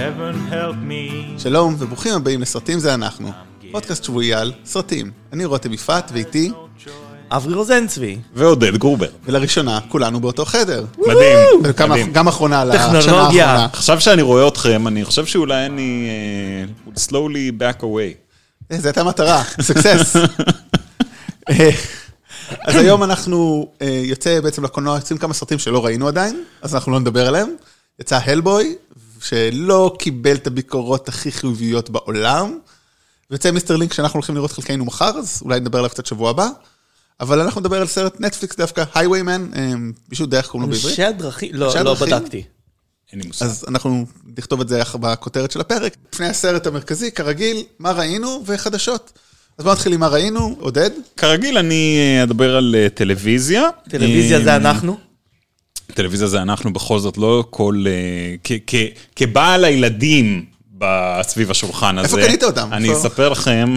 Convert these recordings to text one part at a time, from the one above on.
Heaven help me. שלום וברוכים הבאים לסרטים זה אנחנו. פודקאסט שבועי על סרטים. אני רותם יפעת ואיתי, אברי רוזנצבי. ועודד גרובר. ולראשונה כולנו באותו חדר. מדהים, וכמה- מדהים. גם אחרונה לשנה טכנולוגיה. האחרונה. עכשיו שאני רואה אתכם, אני חושב שאולי אני אה, slowly back away. אה, זו הייתה מטרה, סוקסס. אז היום אנחנו אה, יוצא בעצם לקולנוע, יוצאים כמה סרטים שלא ראינו עדיין, אז אנחנו לא נדבר עליהם. יצא הלבוי, שלא קיבל את הביקורות הכי חיוביות בעולם. ויוצא מיסטר לינק שאנחנו הולכים לראות חלקנו מחר, אז אולי נדבר עליו קצת שבוע הבא. אבל אנחנו נדבר על סרט נטפליקס דווקא, הייוויימן, מישהו יודע איך קוראים לו בעברית? אנשי הדרכים, לא, לא? בדקתי. אין לי מושג. אז אנחנו נכתוב את זה בכותרת של הפרק. לפני הסרט המרכזי, כרגיל, מה ראינו וחדשות. אז בואו נתחיל עם מה ראינו, עודד. כרגיל אני אה, אדבר על אה, טלוויזיה. טלוויזיה אה, זה אנחנו? טלוויזיה זה אנחנו בכל זאת לא כל... אה, כ- כ- כבעל הילדים ב- סביב השולחן הזה. איפה קנית אותם? אני? אספר לכם,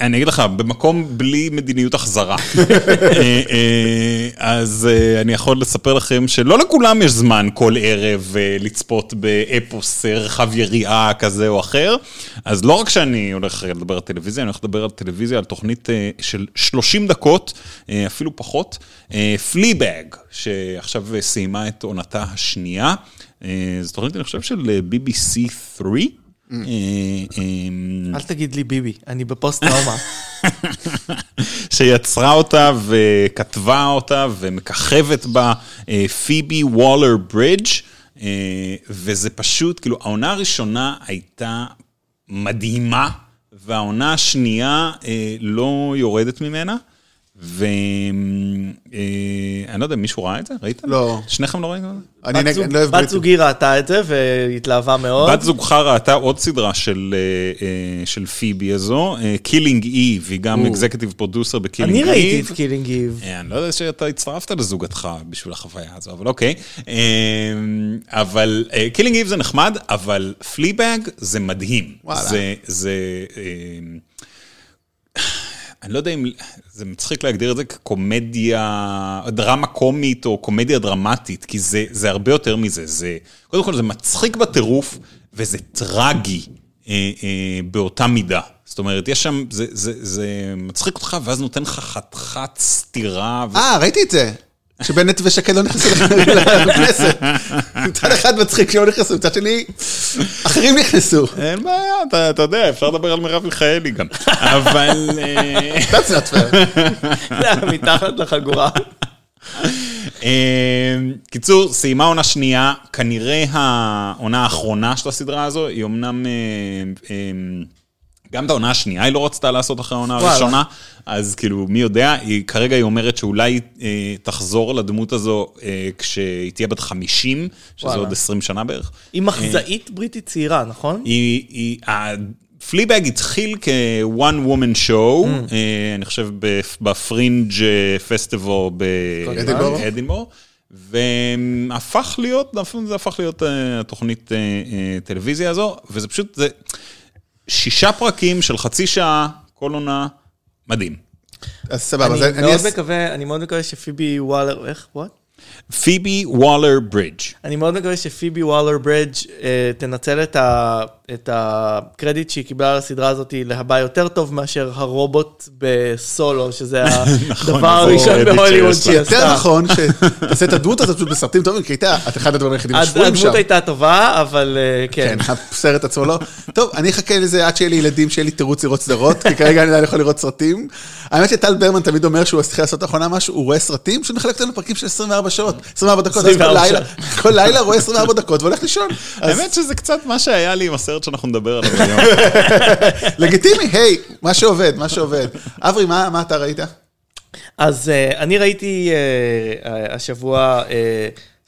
אני אגיד לך, במקום בלי מדיניות החזרה. אה, אה, אז אה, אני יכול לספר לכם שלא לכולם יש זמן כל ערב אה, לצפות באפוס אה, רחב יריעה כזה או אחר. אז לא רק שאני הולך לדבר על טלוויזיה, אני הולך לדבר על טלוויזיה, על תוכנית אה, של 30 דקות, אה, אפילו פחות, Fleabag, שעכשיו אה, סיימה את עונתה השנייה. אה, זו תוכנית, אני חושב, של אה, BBC 3. אה, אה, אל תגיד לי ביבי, אני בפוסט טראומה. שיצרה אותה וכתבה אותה ומככבת בה אה, פיבי וולר ברידג' אה, וזה פשוט, כאילו, העונה הראשונה הייתה מדהימה, והעונה השנייה אה, לא יורדת ממנה. ואני לא יודע, מישהו ראה את זה? ראיתם? לא. שניכם לא ראיתם את זה? אני בת נגד- לא אוהב את הבריטים. זוגי ראתה את זה והתלהבה מאוד. בת זוגך ראתה עוד סדרה של, אה, אה, פיבי הזו, Killing Eve, היא גם executive producer ב Killing אני Eve. ראיתי את Killing. אה, אני לא יודע שאתה הצטרפת לזוגתך בשביל החוויה הזו, אבל אוקיי. אה, אבל Killing Eve זה נחמד, אבל Fleabag זה מדהים. וואלה. זה, זה, אה, אני לא יודע אם, זה מצחיק להגדיר את זה כקומדיה, דרמה קומית או קומדיה דרמטית, כי זה, זה הרבה יותר מזה. זה, קודם כל זה מצחיק בטירוף, וזה טרגי אה, אה, באותה מידה. זאת אומרת, יש שם, זה, זה, זה מצחיק אותך, ואז נותן לך חתיכת סטירה. ו... אה, ראיתי את זה. שבנט ושקד לא נכנסו לכנסת. מצד אחד מצחיק שהם לא נכנסו, מצד שני, אחרים נכנסו. אין בעיה, אתה, אתה יודע, אפשר לדבר על מרב מיכאלי גם. אבל... אה, That's not fair. זה היה מתחת לחגורה. אה, קיצור, סיימה עונה שנייה, כנראה העונה האחרונה של הסדרה הזו, היא אמנם... אה, אה, גם את העונה השנייה היא לא רצתה לעשות אחרי העונה. הראשונה, אז כאילו, מי יודע, היא, כרגע היא אומרת שאולי אה, תחזור לדמות הזו אה, כשהיא תהיה בת 50, שזה וואלה. עוד 20 שנה בערך. היא מחזאית בריטית צעירה, נכון? היא, היא, פליבאג התחיל כ-one woman show, אה, אני חושב בפ- בפרינג' פסטיבל אדינבורו. באדינבורו, והפך להיות, זה הפך להיות אה, התוכנית אה, אה, טלוויזיה הזו, וזה פשוט, זה שישה פרקים של חצי שעה, כל עונה, מדהים. אז סבבה, אז אני אני מאוד אעשה... מקווה, אני מאוד מקווה שפיבי וואלר, איך? וואט? פיבי וולר ברידג'. אני מאוד מקווה שפיבי וואלר ברידג' אה, תנצל את, ה, את הקרדיט שהיא קיבלה על הסדרה הזאת להבא יותר טוב מאשר הרובוט בסולו, שזה נכון, הדבר הראשון בהוליווד. שהיא יותר עשתה. נכון שתעשה את הדמות הזאת פשוט בסרטים טובים, כי הייתה, את אחד הדברים היחידים הד- שפויים שם. הדמות הייתה טובה, אבל אה, כן. כן, הסרט עצמו לא. טוב, אני אחכה לזה עד שיהיה לי ילדים, שיהיה לי תירוץ לראות סדרות, כי כרגע אני עדיין יכול לראות סרטים. האמת שטל ברמן תמיד אומר שהוא התחיל לעשות לאחרונה משהו, הוא רואה סרטים, פשוט מחלק אותנו לפרקים של 24 שעות, 24 דקות, אז כל 24 לילה, כל לילה רואה 24 דקות והולך לישון. האמת שזה קצת מה שהיה לי עם הסרט שאנחנו נדבר עליו היום. לגיטימי, היי, מה שעובד, מה שעובד. אברי, מה אתה ראית? אז uh, אני ראיתי uh, uh, השבוע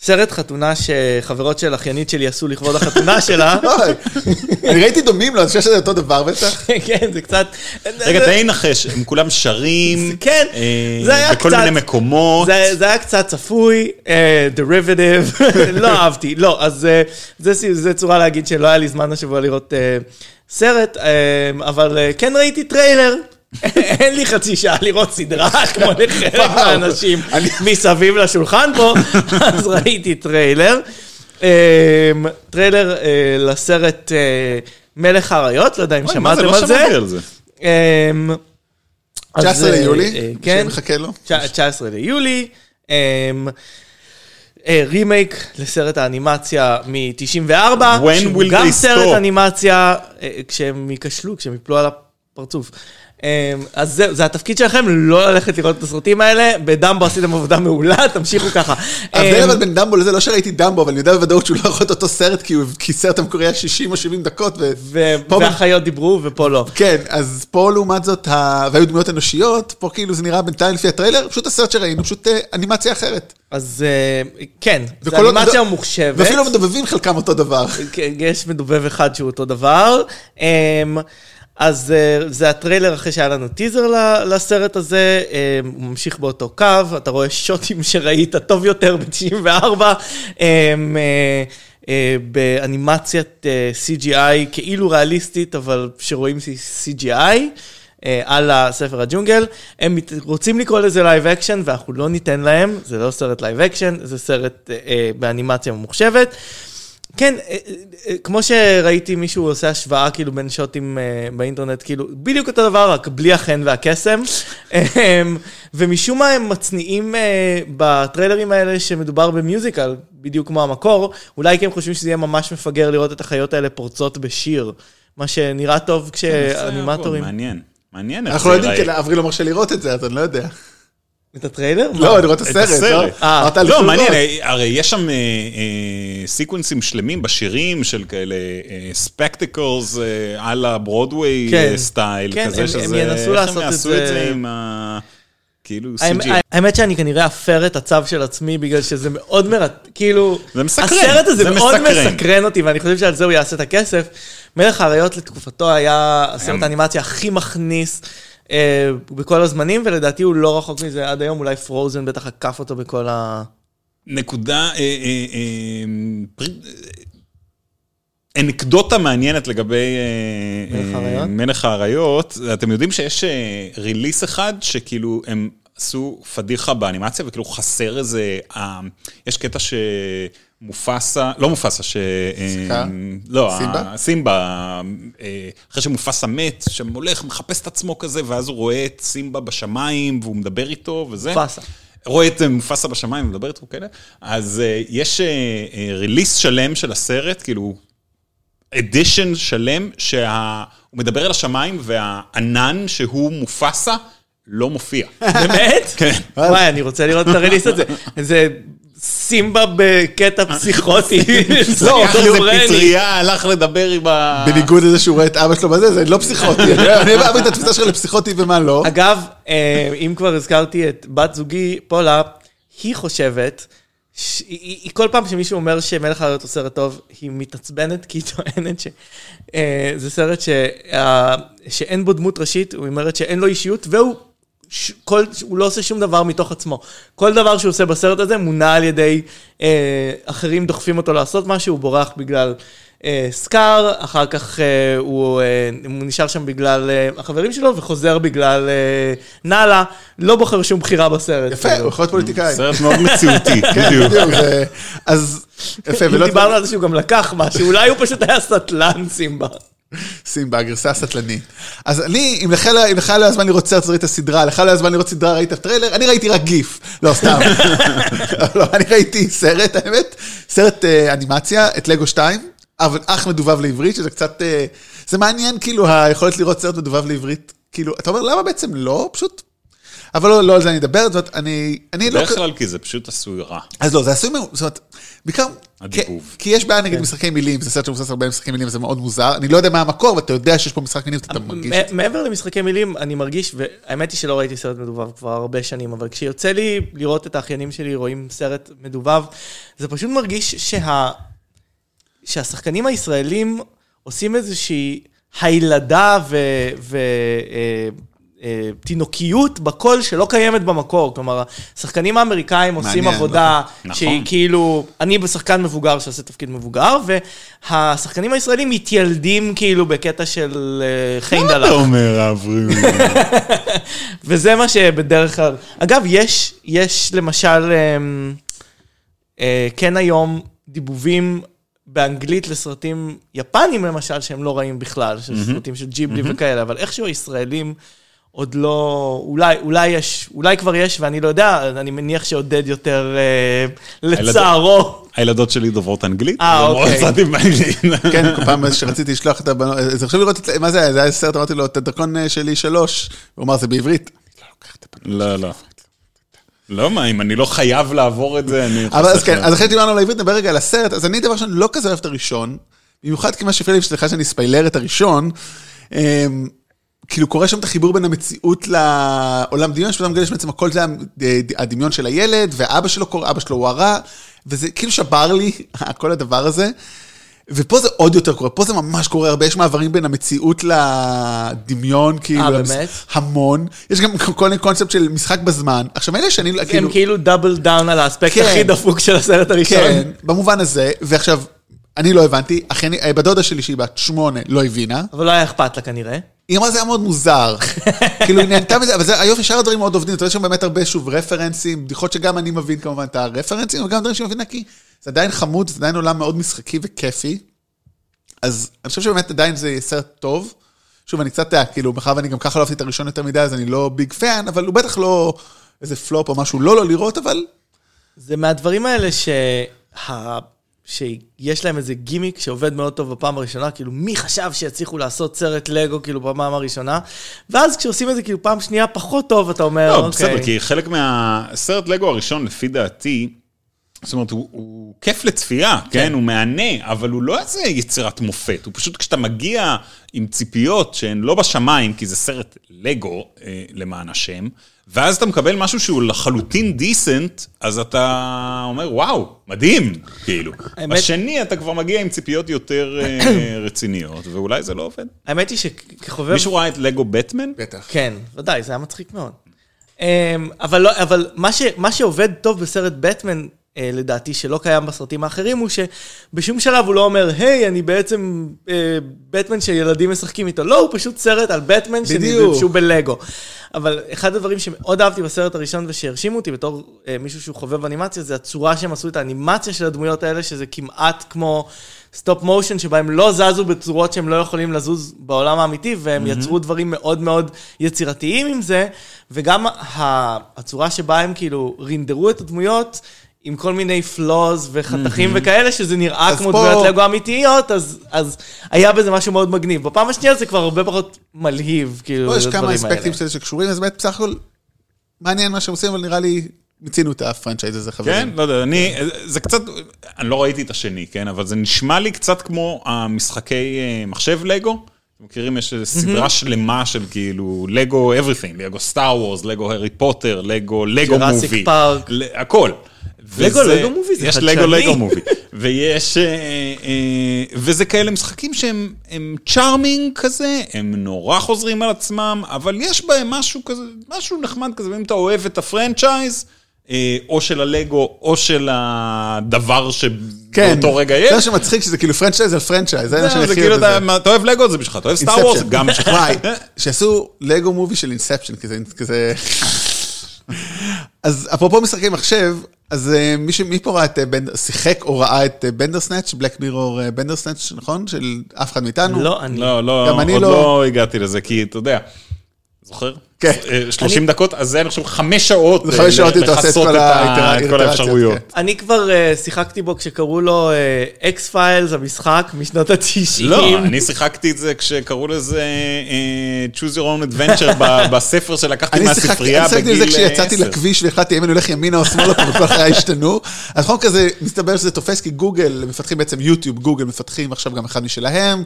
סרט חתונה שחברות של אחיינית שלי עשו לכבוד החתונה שלה. אני ראיתי דומים לו, אני חושב שזה אותו דבר בטח. כן, זה קצת... רגע, תן לי לנחש, הם כולם שרים, כן, אה, זה היה בכל קצת- מיני מקומות. זה, זה היה קצת צפוי, derivative, לא אהבתי, לא, אז אה, זה, צורה להגיד שלא היה לי זמן השבוע לראות אה, סרט, אה, אבל אה, כן ראיתי טריילר. אין לי חצי שעה לראות סדרה כמו לחלק. מהאנשים מסביב לשולחן פה, אז ראיתי טריילר. אמ, טריילר אה, לסרט אה, מלך האריות, לא יודע אם? שמעתם לא על זה. שמעתי על זה. אמ, אז, 19 אה, ליולי, כן, שמחכה לו. תשע- 19 ליולי. אמ, רימייק לסרט האנימציה מ-94, When שהוא גם סרט? אנימציה, כשהם ייכשלו, כשהם יפלו על הפרצוף. אמ, אז זהו, זה התפקיד שלכם, לא ללכת לראות את הסרטים האלה, בדמבו עשיתם עבודה מעולה, תמשיכו ככה. ההבדל אמ, אבל בין דמבו לזה, לא שראיתי דמבו, אבל אני יודע בוודאות שהוא לא יכול את אותו סרט, כי הוא- סרט המקורי היה 60 או 70 דקות, והחיות דיברו ופה לא. כן, אז פה לעומת זאת, והיו דמויות אנושיות, פה כאילו זה נראה בינתיים לפי הטריילר, פשוט הסרט שראינו, פשוט אה, אנימציה אחרת. אז אה, כן, זו עוד- אנימציה ממוחשבת. ואפילו המדובבים חלקם אותו דבר. כן, יש מדובב אחד שהוא אותו דבר. אז אה, זה הטריילר אחרי שהיה לנו טיזר לסרט הזה, אמ, הוא ממשיך באותו קו, אתה רואה שוטים שראית טוב יותר ב-94, אמ, אה, אה, באנימציית אה, CGI כאילו ריאליסטית, אבל שרואים CGI. אה, על הספר הג'ונגל, הם רוצים לקרוא לזה live action ואנחנו לא ניתן להם, זה לא סרט live action, זה סרט אה, אה, באנימציה ממוחשבת. כן, אה, אה, כמו שראיתי מישהו עושה השוואה כאילו בין שוטים אה, באינטרנט, כאילו בדיוק אותו דבר, רק בלי החן והקסם. אה, ומשום מה הם מצניעים אה, בטריילרים האלה שמדובר ב musical, בדיוק כמו המקור, אולי כי הם חושבים שזה יהיה ממש מפגר לראות את החיות האלה פורצות בשיר, מה שנראה טוב כשאנימטורים... מעניין, מעניין איך אנחנו זה לא יודעים, כי. אברי לא מרשה לראות את זה, אז אני לא יודע. את הטריילר? לא, אני רואה את הסרט, לא? הסרט. אה. לא, מעניין, לא. אה, הרי יש שם אה, סיקוונסים שלמים בשירים של כאלה spectacles על הברודוויי כן. סטייל, כן, כזה הם- שזה... הם ינסו איך לעשות הם את יעשו זה- את זה עם ה... כאילו האמת- CG. האמת שאני כנראה אפר את הצו של עצמי בגלל שזה מאוד מרתק, כאילו, זה מסקרן, הסרט הזה זה מאוד מסקרן. אותי ואני חושב שעל זה הוא יעשה את הכסף. מלך האריות לתקופתו היה הסרט האנימציה הכי מכניס אה, בכל הזמנים ולדעתי הוא לא רחוק מזה עד היום, אולי פרוזן בטח עקף אותו בכל ה... נקודה, אה, אה, אה, פרי- אה, אנקדוטה מעניינת לגבי אה, מלך אה, האריות? מלך האריות. אתם יודעים שיש ריליס אחד שכאילו הם עשו פדיחה באנימציה וכאילו חסר איזה, יש קטע שמופסה, לא מופסה, ש... אה? לא, סימבה? סימבה, אה, אחרי שמופסה מת, שהולך, מחפש את עצמו כזה, ואז הוא רואה את סימבה בשמיים והוא מדבר איתו וזה. פאסה. רואה את אה, מופסה בשמיים, מדבר איתו כאלה. אז יש ריליס שלם של הסרט, כאילו, אדישן שלם, שהוא מדבר אל השמיים והענן שהוא מופסה לא מופיע. באמת? כן. וואי, אני רוצה לראות את הרליס הזה. זה סימבה בקטע פסיכוטי. לא, סכיזופרני. פטריה, הלך לדבר עם ה... בניגוד לזה שהוא רואה את אבא שלו בזה, זה לא פסיכוטי. אני אוהב את התפיסה שלך לפסיכוטי ומה לא. אגב, אה, אם כבר הזכרתי את בת זוגי, פולה, היא חושבת, ש- היא, כל פעם שמישהו אומר שמלך האריות הוא סרט טוב, היא מתעצבנת כי היא טוענת שזה סרט ש, אה, שאין בו דמות ראשית, היא אומרת שאין לו אישיות, והוא ש, כל, הוא לא עושה שום דבר מתוך עצמו. כל דבר שהוא עושה בסרט הזה מונע על ידי אה, אחרים דוחפים אותו לעשות משהו, הוא בורח בגלל אה, סקאר, אחר כך אה, הוא, אה, הוא נשאר שם בגלל אה, החברים שלו וחוזר בגלל אה, נאלה, לא בוחר שום בחירה בסרט. יפה, כאילו. הוא יכול להיות פוליטיקאי. סרט מאוד מציאותי, כן, בדיוק. אז יפה, ולא דיברנו על זה שהוא גם לקח משהו, אולי הוא פשוט היה סטלן סימבה. סימבה, הגרסה הסטלנית. אז אני, אם לך לא- לא היה זמן לראות סרט, אז ראית סדרה, לך לא היה זמן לראות סדרה, ראית טריילר, אני ראיתי רק גיף. לא, סתם. לא, אני ראיתי סרט, האמת, סרט אה, אנימציה, את לגו 2, אבל אך מדובב לעברית, שזה קצת, אה, זה מעניין, כאילו, היכולת לראות סרט מדובב לעברית, כאילו, אתה אומר, למה בעצם לא? פשוט... אבל לא, לא על זה אני אדבר, זאת אומרת, אני, אני לא... בדרך כלל כי זה פשוט עשוי רע. אז לא, זה עשוי, מאוד, זאת אומרת, בעיקר, הדיבוב. כי- כי יש בעיה נגיד משחקי מילים, זה סרט שמבוסס הרבה משחקי מילים, וזה מאוד מוזר, אני לא יודע מה המקור, ואתה יודע שיש פה משחק מילים, אתה מרגיש. זה. מ- מעבר למשחקי מילים, אני מרגיש, והאמת היא שלא ראיתי סרט מדובב כבר הרבה שנים, אבל כשיוצא לי לראות את האחיינים שלי רואים סרט מדובב, זה פשוט מרגיש שה... שהשחקנים הישראלים עושים איזושהי הילדה ו... ו... אה, תינוקיות בקול שלא קיימת במקור, כלומר, השחקנים האמריקאים עושים מעניין, עבודה נכון. שהיא כאילו, אני בשחקן מבוגר שעושה תפקיד מבוגר, והשחקנים הישראלים מתיילדים כאילו בקטע של אה, חיים דלח. אומר, אברי? וזה מה שבדרך כלל... אגב, יש, יש למשל, אה, כן היום, דיבובים באנגלית לסרטים יפנים למשל, שהם לא רעים בכלל, של סרטים של ג'יבלי וכאלה, אבל איכשהו הישראלים עוד לא, אולי, אולי יש, אולי כבר יש ואני לא יודע, אני מניח שעודד יותר אה, לצערו. הילדות שלי דוברות אנגלית. אה, אוקיי. סרטים באנגלית. כן, כל פעם שרציתי לשלוח את הבנות, אז עכשיו לראות, את- מה זה היה? זה היה סרט, אמרתי לו, את הדרכון אה, שלי שלוש. הוא אמר, זה בעברית. לא לוקח את הבנות. לא, לא. לא, מה, אם אני לא חייב לעבור את זה, אני... אבל אז כן, אז אחרי שדיברנו על העברית, נדבר רגע על הסרט. אז אני דבר ראשון לא כזה אוהב את הראשון, במיוחד כי מה שהפריע לי, סליחה שאני ספיילר את הראשון, אמ, כאילו קורה שם את החיבור בין המציאות לעולם דמיון, שפתאום מגלה שבעצם הכל זה הדמיון של הילד, ואבא שלו קורא, אבא שלו הוא הרע, וזה כאילו שבר לי, כל הדבר הזה. ופה זה עוד יותר קורה, פה זה ממש קורה הרבה, יש מעברים בין המציאות לדמיון, כאילו, אה, באמת? המון. יש גם כל מיני קונספט של משחק בזמן. עכשיו, אלה שאני, הם כאילו double down על האספקט כן. הכי דפוק של הסרט הראשון. כן, במובן הזה, ועכשיו, אני לא הבנתי, אכן, אה, בדודה שלי שהיא בת שמונה לא הבינה, אבל לא היה אכפת לה כנראה. היא אמרה זה היה מאוד מוזר. כאילו היא נהנתה מזה, אבל זה היופי, שאר הדברים מאוד עובדים, אתה יודע שם באמת הרבה שוב רפרנסים, בדיחות שגם אני מבין כמובן את הרפרנסים, וגם דברים שהיא מבינה, כי זה עדיין חמוד, זה עדיין עולם מאוד משחקי וכיפי. אז אני חושב שבאמת עדיין זה סרט טוב. שוב, אני קצת, אה, כאילו, מאחר ואני גם ככה לא אהבתי את הראשון יותר מדי, אז אני לא big fan, אבל הוא בטח לא איזה פלופ או משהו לא לא לראות, אבל זה מהדברים האלה שה... שיש להם איזה גימיק שעובד מאוד טוב בפעם הראשונה, כאילו מי חשב שיצליחו לעשות סרט לגו כאילו בפעם הראשונה, ואז כשעושים את זה כאילו פעם שנייה פחות טוב, אתה אומר, לא, אוקיי. בסדר, כי חלק מהסרט לגו הראשון, לפי דעתי, זאת אומרת, הוא, הוא כיף לצפייה, כן? כן? הוא מהנה, אבל הוא לא איזה יצירת מופת. הוא פשוט כשאתה מגיע עם ציפיות שהן לא בשמיים, כי זה סרט לגו, אה, למען השם, ואז אתה מקבל משהו שהוא לחלוטין דיסנט, אז אתה אומר, וואו, מדהים, כאילו. האמת- בשני אתה כבר מגיע עם ציפיות יותר אה, רציניות, ואולי זה לא עובד. האמת היא שכחובב... מישהו ראה את לגו בטמן? בטח. כן, ודאי, זה היה מצחיק מאוד. אמ, אבל, לא, אבל מה, ש, מה שעובד טוב בסרט בטמן, אה, לדעתי, שלא קיים בסרטים האחרים, הוא שבשום שלב הוא לא אומר, היי, אני בעצם אה, בטמן שילדים משחקים איתו. לא, הוא פשוט סרט על בטמן בדיוק. שהוא בלגו. אבל אחד הדברים שמאוד אהבתי בסרט הראשון ושהרשימו אותי בתור אה, מישהו שהוא חובב אנימציה, זה הצורה שהם עשו את האנימציה של הדמויות האלה, שזה כמעט כמו stop motion, שבה הם לא זזו בצורות שהם לא יכולים לזוז בעולם האמיתי, והם יצרו דברים מאוד מאוד יצירתיים עם זה, וגם ה- הצורה שבה הם כאילו רינדרו את הדמויות, עם כל מיני flaws וחתכים וכאלה, שזה נראה כמו דמויות לגו אמיתיות, אז, אז היה בזה משהו מאוד מגניב. בפעם השנייה זה כבר הרבה פחות מלהיב, כאילו, יש כמה אספקטים. של זה שקשורים, אז באמת בסך הכל מעניין מה שהם עושים, אבל נראה לי מיצינו את הפרנצ'ייז הזה, חברים. כן, לא יודע, אני, זה קצת, אני לא ראיתי את השני, כן, אבל זה נשמע לי קצת כמו המשחקי אה, מחשב לגו. מכירים, יש סדרה שלמה של כאילו לגו everything, לגו סטאר וורס, לגו הארי פוטר, לגו לגו מובי. Park. ל- הכל. לגו, לגו מובי זה יש חדשני. לגו לגו מובי. ויש, אה, אה, וזה כאלה משחקים שהם הם charming כזה, הם נורא חוזרים על עצמם, אבל יש בהם משהו כזה, משהו נחמד כזה, ואם אתה אוהב את ה franchise, אה, או של הלגו, או של הדבר כן, שבאותו רגע זה יש. מה שמצחיק שזה כאילו franchise על franchise, זה מה שאני זה הכי כאילו, אוהב בזה. אתה אוהב לגו, זה בשבילך, אתה אוהב Star Wars. גם בשבילך. וואי, שעשו Lego movie של Inception, כזה... אז אפרופו משחקי מחשב, אז אה, מי ש- מי פה ראה את, אה, Band- שיחק או ראה את Bandersnatch, Black Mirror Bandersnatch, נכון? של אף אחד מאיתנו? לא, אני... לא, לא, גם אני עוד לא- לא הגעתי לזה, כי אתה יודע, זוכר? כן. אה, 30 דקות, אז זה אני חושב חמש שעות. זה חמש אה, שעות אתה עושה את כל את כל האפשרויות. כן. אני כבר uh, שיחקתי בו כשקראו לו X-Files, המשחק משנות ה-90. לא, אני שיחקתי את זה כשקראו לזה אה, choose your own adventure ב- בספר שלקחתי אני שיחקתי, מהספרייה אני שיחקתי בגיל זה כשיצאתי 10. לכביש והחלטתי אם אני הולך ימינה או שמאלה, פה וכל חיי השתנו. אז נכון כזה, מסתבר שזה תופס כי גוגל, מפתחים בעצם יוטיוב, גוגל מפתחים עכשיו גם אחד משלהם,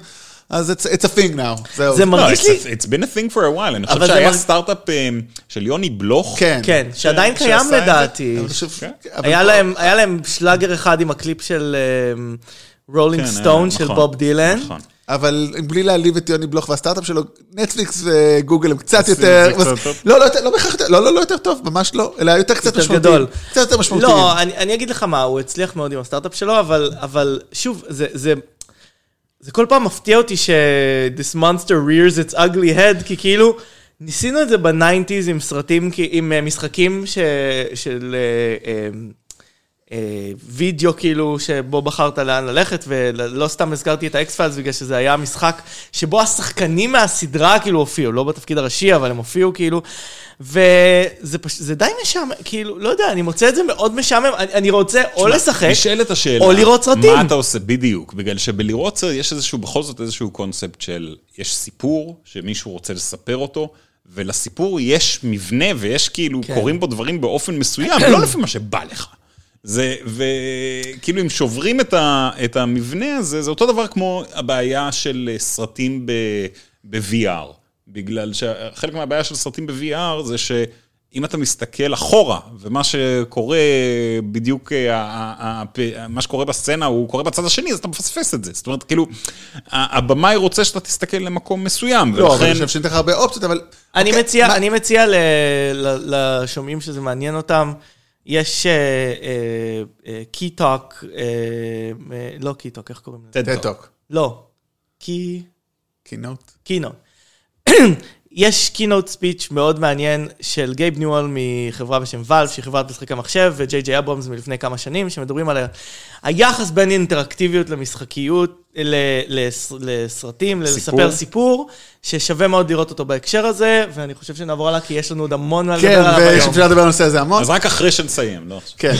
אז it's, it's a thing now, זהו. זה מרגיש לי... it's been a thing for a while, אני חושב שהיה סטארט-אפ אה, של יוני בלוך. כן. כן, שעדיין קיים. לדעתי. כן. היה להם, שלאגר אחד עם הקליפ של Rolling כן, Stone אה, של נכון, בוב דילן. נכון. אבל בלי להעליב את יוני בלוך והסטארט-אפ שלו, נטפליקס וגוגל הם קצת יותר... לא, לא, יותר- לא בהכרח יותר, לא, לא, לא יותר טוב, ממש לא, אלא יותר קצת יותר משמעותיים. גדול. קצת יותר משמעותיים. לא, אני, אגיד לך מה, הוא הצליח מאוד עם הסטארט-אפ שלו, אבל, אבל שוב, זה, זה, כל פעם מפתיע אותי ש-this monster rears its ugly head, כי כאילו, ניסינו את זה ב nineties עם סרטים, עם אה, משחקים ש, של... אה, וידאו כאילו שבו בחרת לאן ללכת, ולא סתם הזכרתי את ה X-Files בגלל שזה היה משחק שבו השחקנים מהסדרה כאילו הופיעו, לא בתפקיד הראשי, אבל הם הופיעו כאילו, וזה פש... זה די משעמם, כאילו, לא יודע, אני מוצא את זה מאוד משעמם, אני, אני רוצה או לשחק, נשאלת השאלה, או לראות סרטים. מה אתה עושה בדיוק? בגלל שבלראות סרט יש איזשהו, בכל זאת איזשהו קונספט של, יש סיפור שמישהו רוצה לספר אותו, ולסיפור יש מבנה ויש כאילו, כן. קורים בו דברים באופן מסוים, לא לפי מה שבא לך. זה, וכאילו אם שוברים את, ה, את המבנה הזה, זה אותו דבר כמו הבעיה של אה, סרטים ב, ב-VR. בגלל שחלק מהבעיה של סרטים ב-VR זה שאם אתה מסתכל אחורה, ומה שקורה בדיוק, אה, ה- ה- ה- מה שקורה בסצנה הוא קורה בצד השני, אז אתה מפספס את זה. זאת אומרת, כאילו, הבמאי רוצה שאתה תסתכל למקום מסוים, לא, אבל ולכן... אני חושב שניתן לך הרבה אופציות, אבל... אני אוקיי, מציע, מה- אני מציע ל- ל- לשומעים שזה מעניין אותם, יש קי-טוק, לא key talk, איך קוראים לזה? tech talk, לא, key... keynote. קינות. יש keynote speech מאוד מעניין של גייב ניואל מחברה בשם Valve, שהיא חברת משחקי מחשב, וג'יי ג'יי אברמס מלפני כמה שנים, שמדברים על היחס בין אינטראקטיביות למשחקיות, לסרטים. לספר סיפור, ששווה מאוד לראות אותו בהקשר הזה, ואני חושב שנעבור הלאה, כי יש לנו עוד המון מה לדבר כן, עליו היום. ואפשר לדבר על הנושא הזה המון. אז רק אחרי שנסיים, לא עכשיו. כן.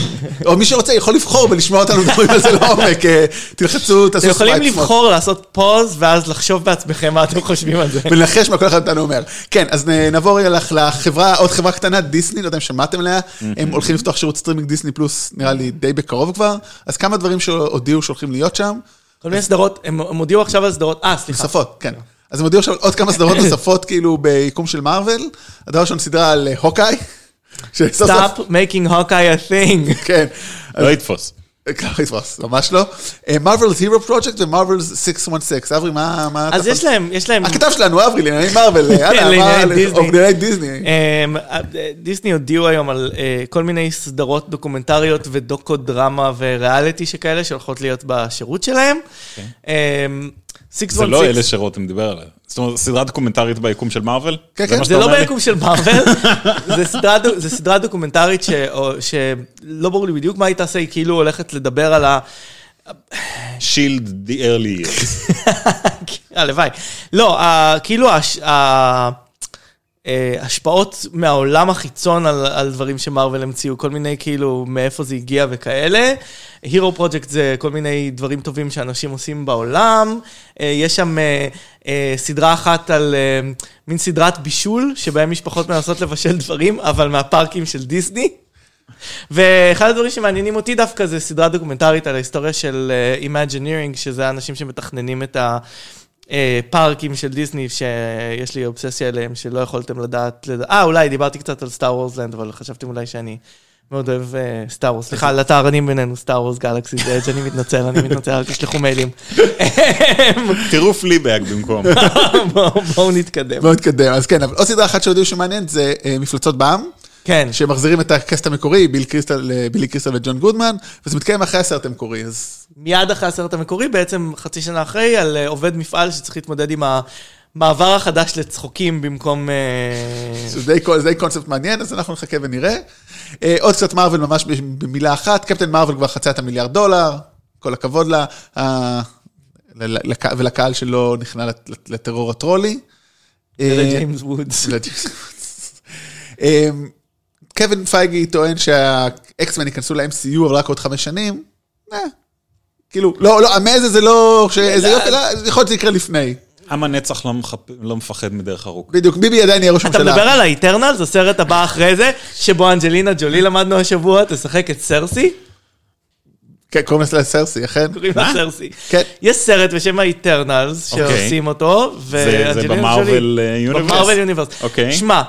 או מי שרוצה יכול לבחור ולשמוע אותנו מדברים על זה לעומק. אה, תלחצו, תעשו אתם יכולים. לבחור לעשות pause, ואז לחשוב בעצמכם מה אתם חושבים על זה. ולנחש מה כל אחד מאיתנו אומר. כן, אז נעבור רגע לח- לחברה, עוד חברה קטנה, דיסני, לא יודע אם שמעתם עליה, הם הולכים לפתוח שירות סטרימינג דיסני פלוס, נראה לי די בקרוב כבר, אז כמה דברים שהודיעו שהולכים להיות שם, כל מיני סדרות, הם הודיעו עכשיו על סדרות, אה, סליחה. נוספות, כן. אז הם הודיעו עכשיו עוד כמה סדרות נוספות, כאילו, ביקום של מארוול. הדבר הראשון, סדרה על הוקאי. Stop making Hawkeye a thing. כן. לא יתפוס. ככה יתפוס, ממש לא. מרווילס הירו פרויקט ומרווילס 616. אברי, מה... מה אז אתה יש להם, יש להם... הכתב שלנו, אברי, לענייני מרוויל, יאללה, לענייני דיסני. לענייני דיסני. אמ, דיסני הודיעו היום על אה, כל מיני סדרות דוקומנטריות ודוקו דרמה וריאליטי שכאלה שהולכות להיות בשירות שלהם. זה 616 לא אלה שרותם דיבר עליה. זאת אומרת, סדרה דוקומנטרית ביקום של מארוול? כן, כן. זה לא? ביקום של מארוול, זה סדרה דוקומנטרית שלא ברור לי בדיוק מה היא תעשה, היא כאילו הולכת לדבר על ה... שילד the early years. הלוואי. לא, כאילו השפעות מהעולם החיצון על, על דברים שמרוויל המציאו, כל מיני כאילו מאיפה זה הגיע וכאלה. הירו פרויקט זה כל מיני דברים טובים שאנשים עושים בעולם. אה, יש שם אה, אה, סדרה אחת על אה, מין סדרת בישול, שבהם משפחות מנסות לבשל דברים, אבל מהפארקים של דיסני. ואחד הדברים שמעניינים אותי דווקא זה סדרה דוקומנטרית על ההיסטוריה של Imagineering, שזה האנשים שמתכננים את הפארקים של דיסני, שיש לי אובססיה אליהם, שלא יכולתם לדעת, לד- אה, אולי דיברתי קצת על סטאר וורס לנד, אבל חשבתם אולי שאני מאוד אוהב Star Wars. סליחה, לטהרנים בינינו, Star Wars Galaxy's Edge, אני מתנצל, אני מתנצל, אל תשלחו מיילים. תראו Fleabag במקום. בואו נתקדם. בואו נתקדם. אז כן, אבל עוד סדרה אחת שהודיעו שמעניינת זה אה, מפלצות בע"מ, כן, שמחזירים את ה cast המקורי, ביל קריסטל, בילי קריסטל וג'ון גודמן, וזה מתקיים אחרי הסרט המקורי, אז מיד אחרי הסרט המקורי, בעצם חצי שנה אחרי, על אה, עובד מפעל שצריך להתמודד עם המעבר החדש לצחוקים במקום... אה, זה די, זה די קונספט מעניין, אז אנחנו נחכה ונראה. אה, עוד קצת מארוול ממש במילה אחת, קפטן מארוול כבר חצה את המיליארד דולר, כל הכבוד לה, ולקהל שלא נכנע לט- לט- לטרור הטרולי. לג'יימס וודס. אה, קווין פייגי טוען שה X-Men ייכנסו ל-MCU אבל רק עוד חמש שנים. אה, כאילו, לא, לא, המזה זה לא, שזה יופי, לא, יכול להיות שזה יקרה לפני. עם הנצח לא מחפ- לא מפחד מדרך ארוכה. בדיוק, ביבי עדיין יהיה ראש הממשלה. מדבר על ה Eternals, הסרט הבא אחרי זה, שבו אנג'לינה ג'ולי למדנו השבוע, תשחק את סרסי? כן, קוראים לה סרסי, אכן? קוראים לה מה? סרסי. כן. יש סרט בשם ה Eternals, אוקיי. שעושים אותו, זה- זה ואנג'לינה ב Marvel, ג'ולי- אה, Universe? ב Marvel Universe. אוקיי. שמע,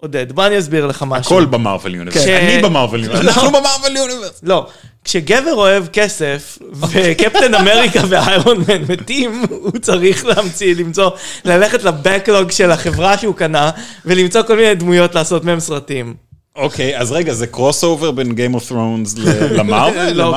עודד, בוא אני אסביר לך משהו. הכל ב Marvel Universe. אני ב Marvel Universe. לא. אנחנו ב Marvel Universe. לא, כשגבר אוהב כסף, וקפטן אמריקה ו Iron Man מתים, הוא צריך להמציא, למצוא, ללכת ל backlog של החברה שהוא קנה, ולמצוא כל מיני דמויות לעשות מהם סרטים. אוקיי, אז רגע, זה crossover בין Game of Thrones ל Marvel? לא?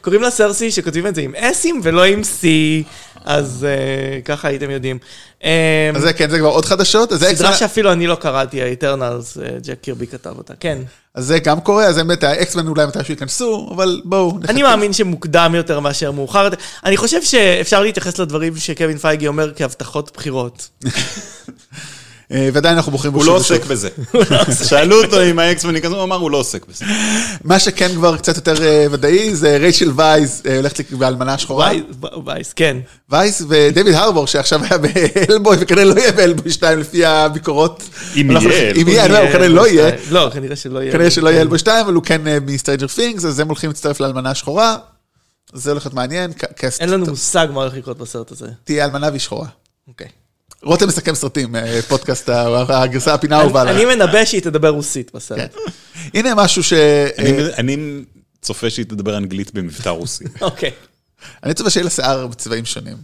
קוראים לה- סרסי, שכותבים את זה עם S-ים ולא עם C, אז אה, ככה הייתם יודעים. אה, אז זה כן, זה כבר עוד חדשות. סדרה שאפילו אני לא קראתי, ה Eternals, ג'ק קירבי כתב אותה, כן. אז זה גם קורה, אז באמת ה X-Men אולי מתישהו ייכנסו, אבל בואו. נחכה. אני מאמין שמוקדם יותר מאשר מאוחר. אני חושב שאפשר להתייחס לדברים שקווין פייגי אומר כהבטחות בחירות. אה, ועדיין אנחנו בוחרים בו הוא לא שוב ושוב. עוסק בזה. שאלו אותו אם ה X-Men ייכנסו, הוא אמר, הוא לא עוסק בזה. מה שכן כבר קצת יותר אה, ודאי, זה רייצ'ל וייז אה, הולכת באלמנה השחורה. וייס, וייס, כן. וייס ודייוויד הרבור, שעכשיו היה ב Hellboy, וכנראה לא יהיה ב Hellboy 2 לפי הביקורות. אם יהיה, אם יהיה, אני אומר, הוא כנראה לא יהיה. לא, כנראה שלא יהיה. כנראה שלא יהיה Hellboy 2, אבל הוא כן מ Stranger Things, אז הם הולכים להצטרף לאלמנה השחורה. זה הולך להיות מעניין, אין לנו מושג מה הולך לקרות בסרט הזה. תהיה אלמנה והיא שחורה. אוקיי. רותם מסכם סרטים, אה, פודקאסט, הגרסה הפינה האהובה אני עליי. אני מנבא שהיא תדבר רוסית בסרט. כן. הנה משהו ש... אני- אה, אני צופה שהיא תדבר אנגלית במבטא רוסי. אוקיי. אני צופה שיהיה לה שיער בצבעים שונים.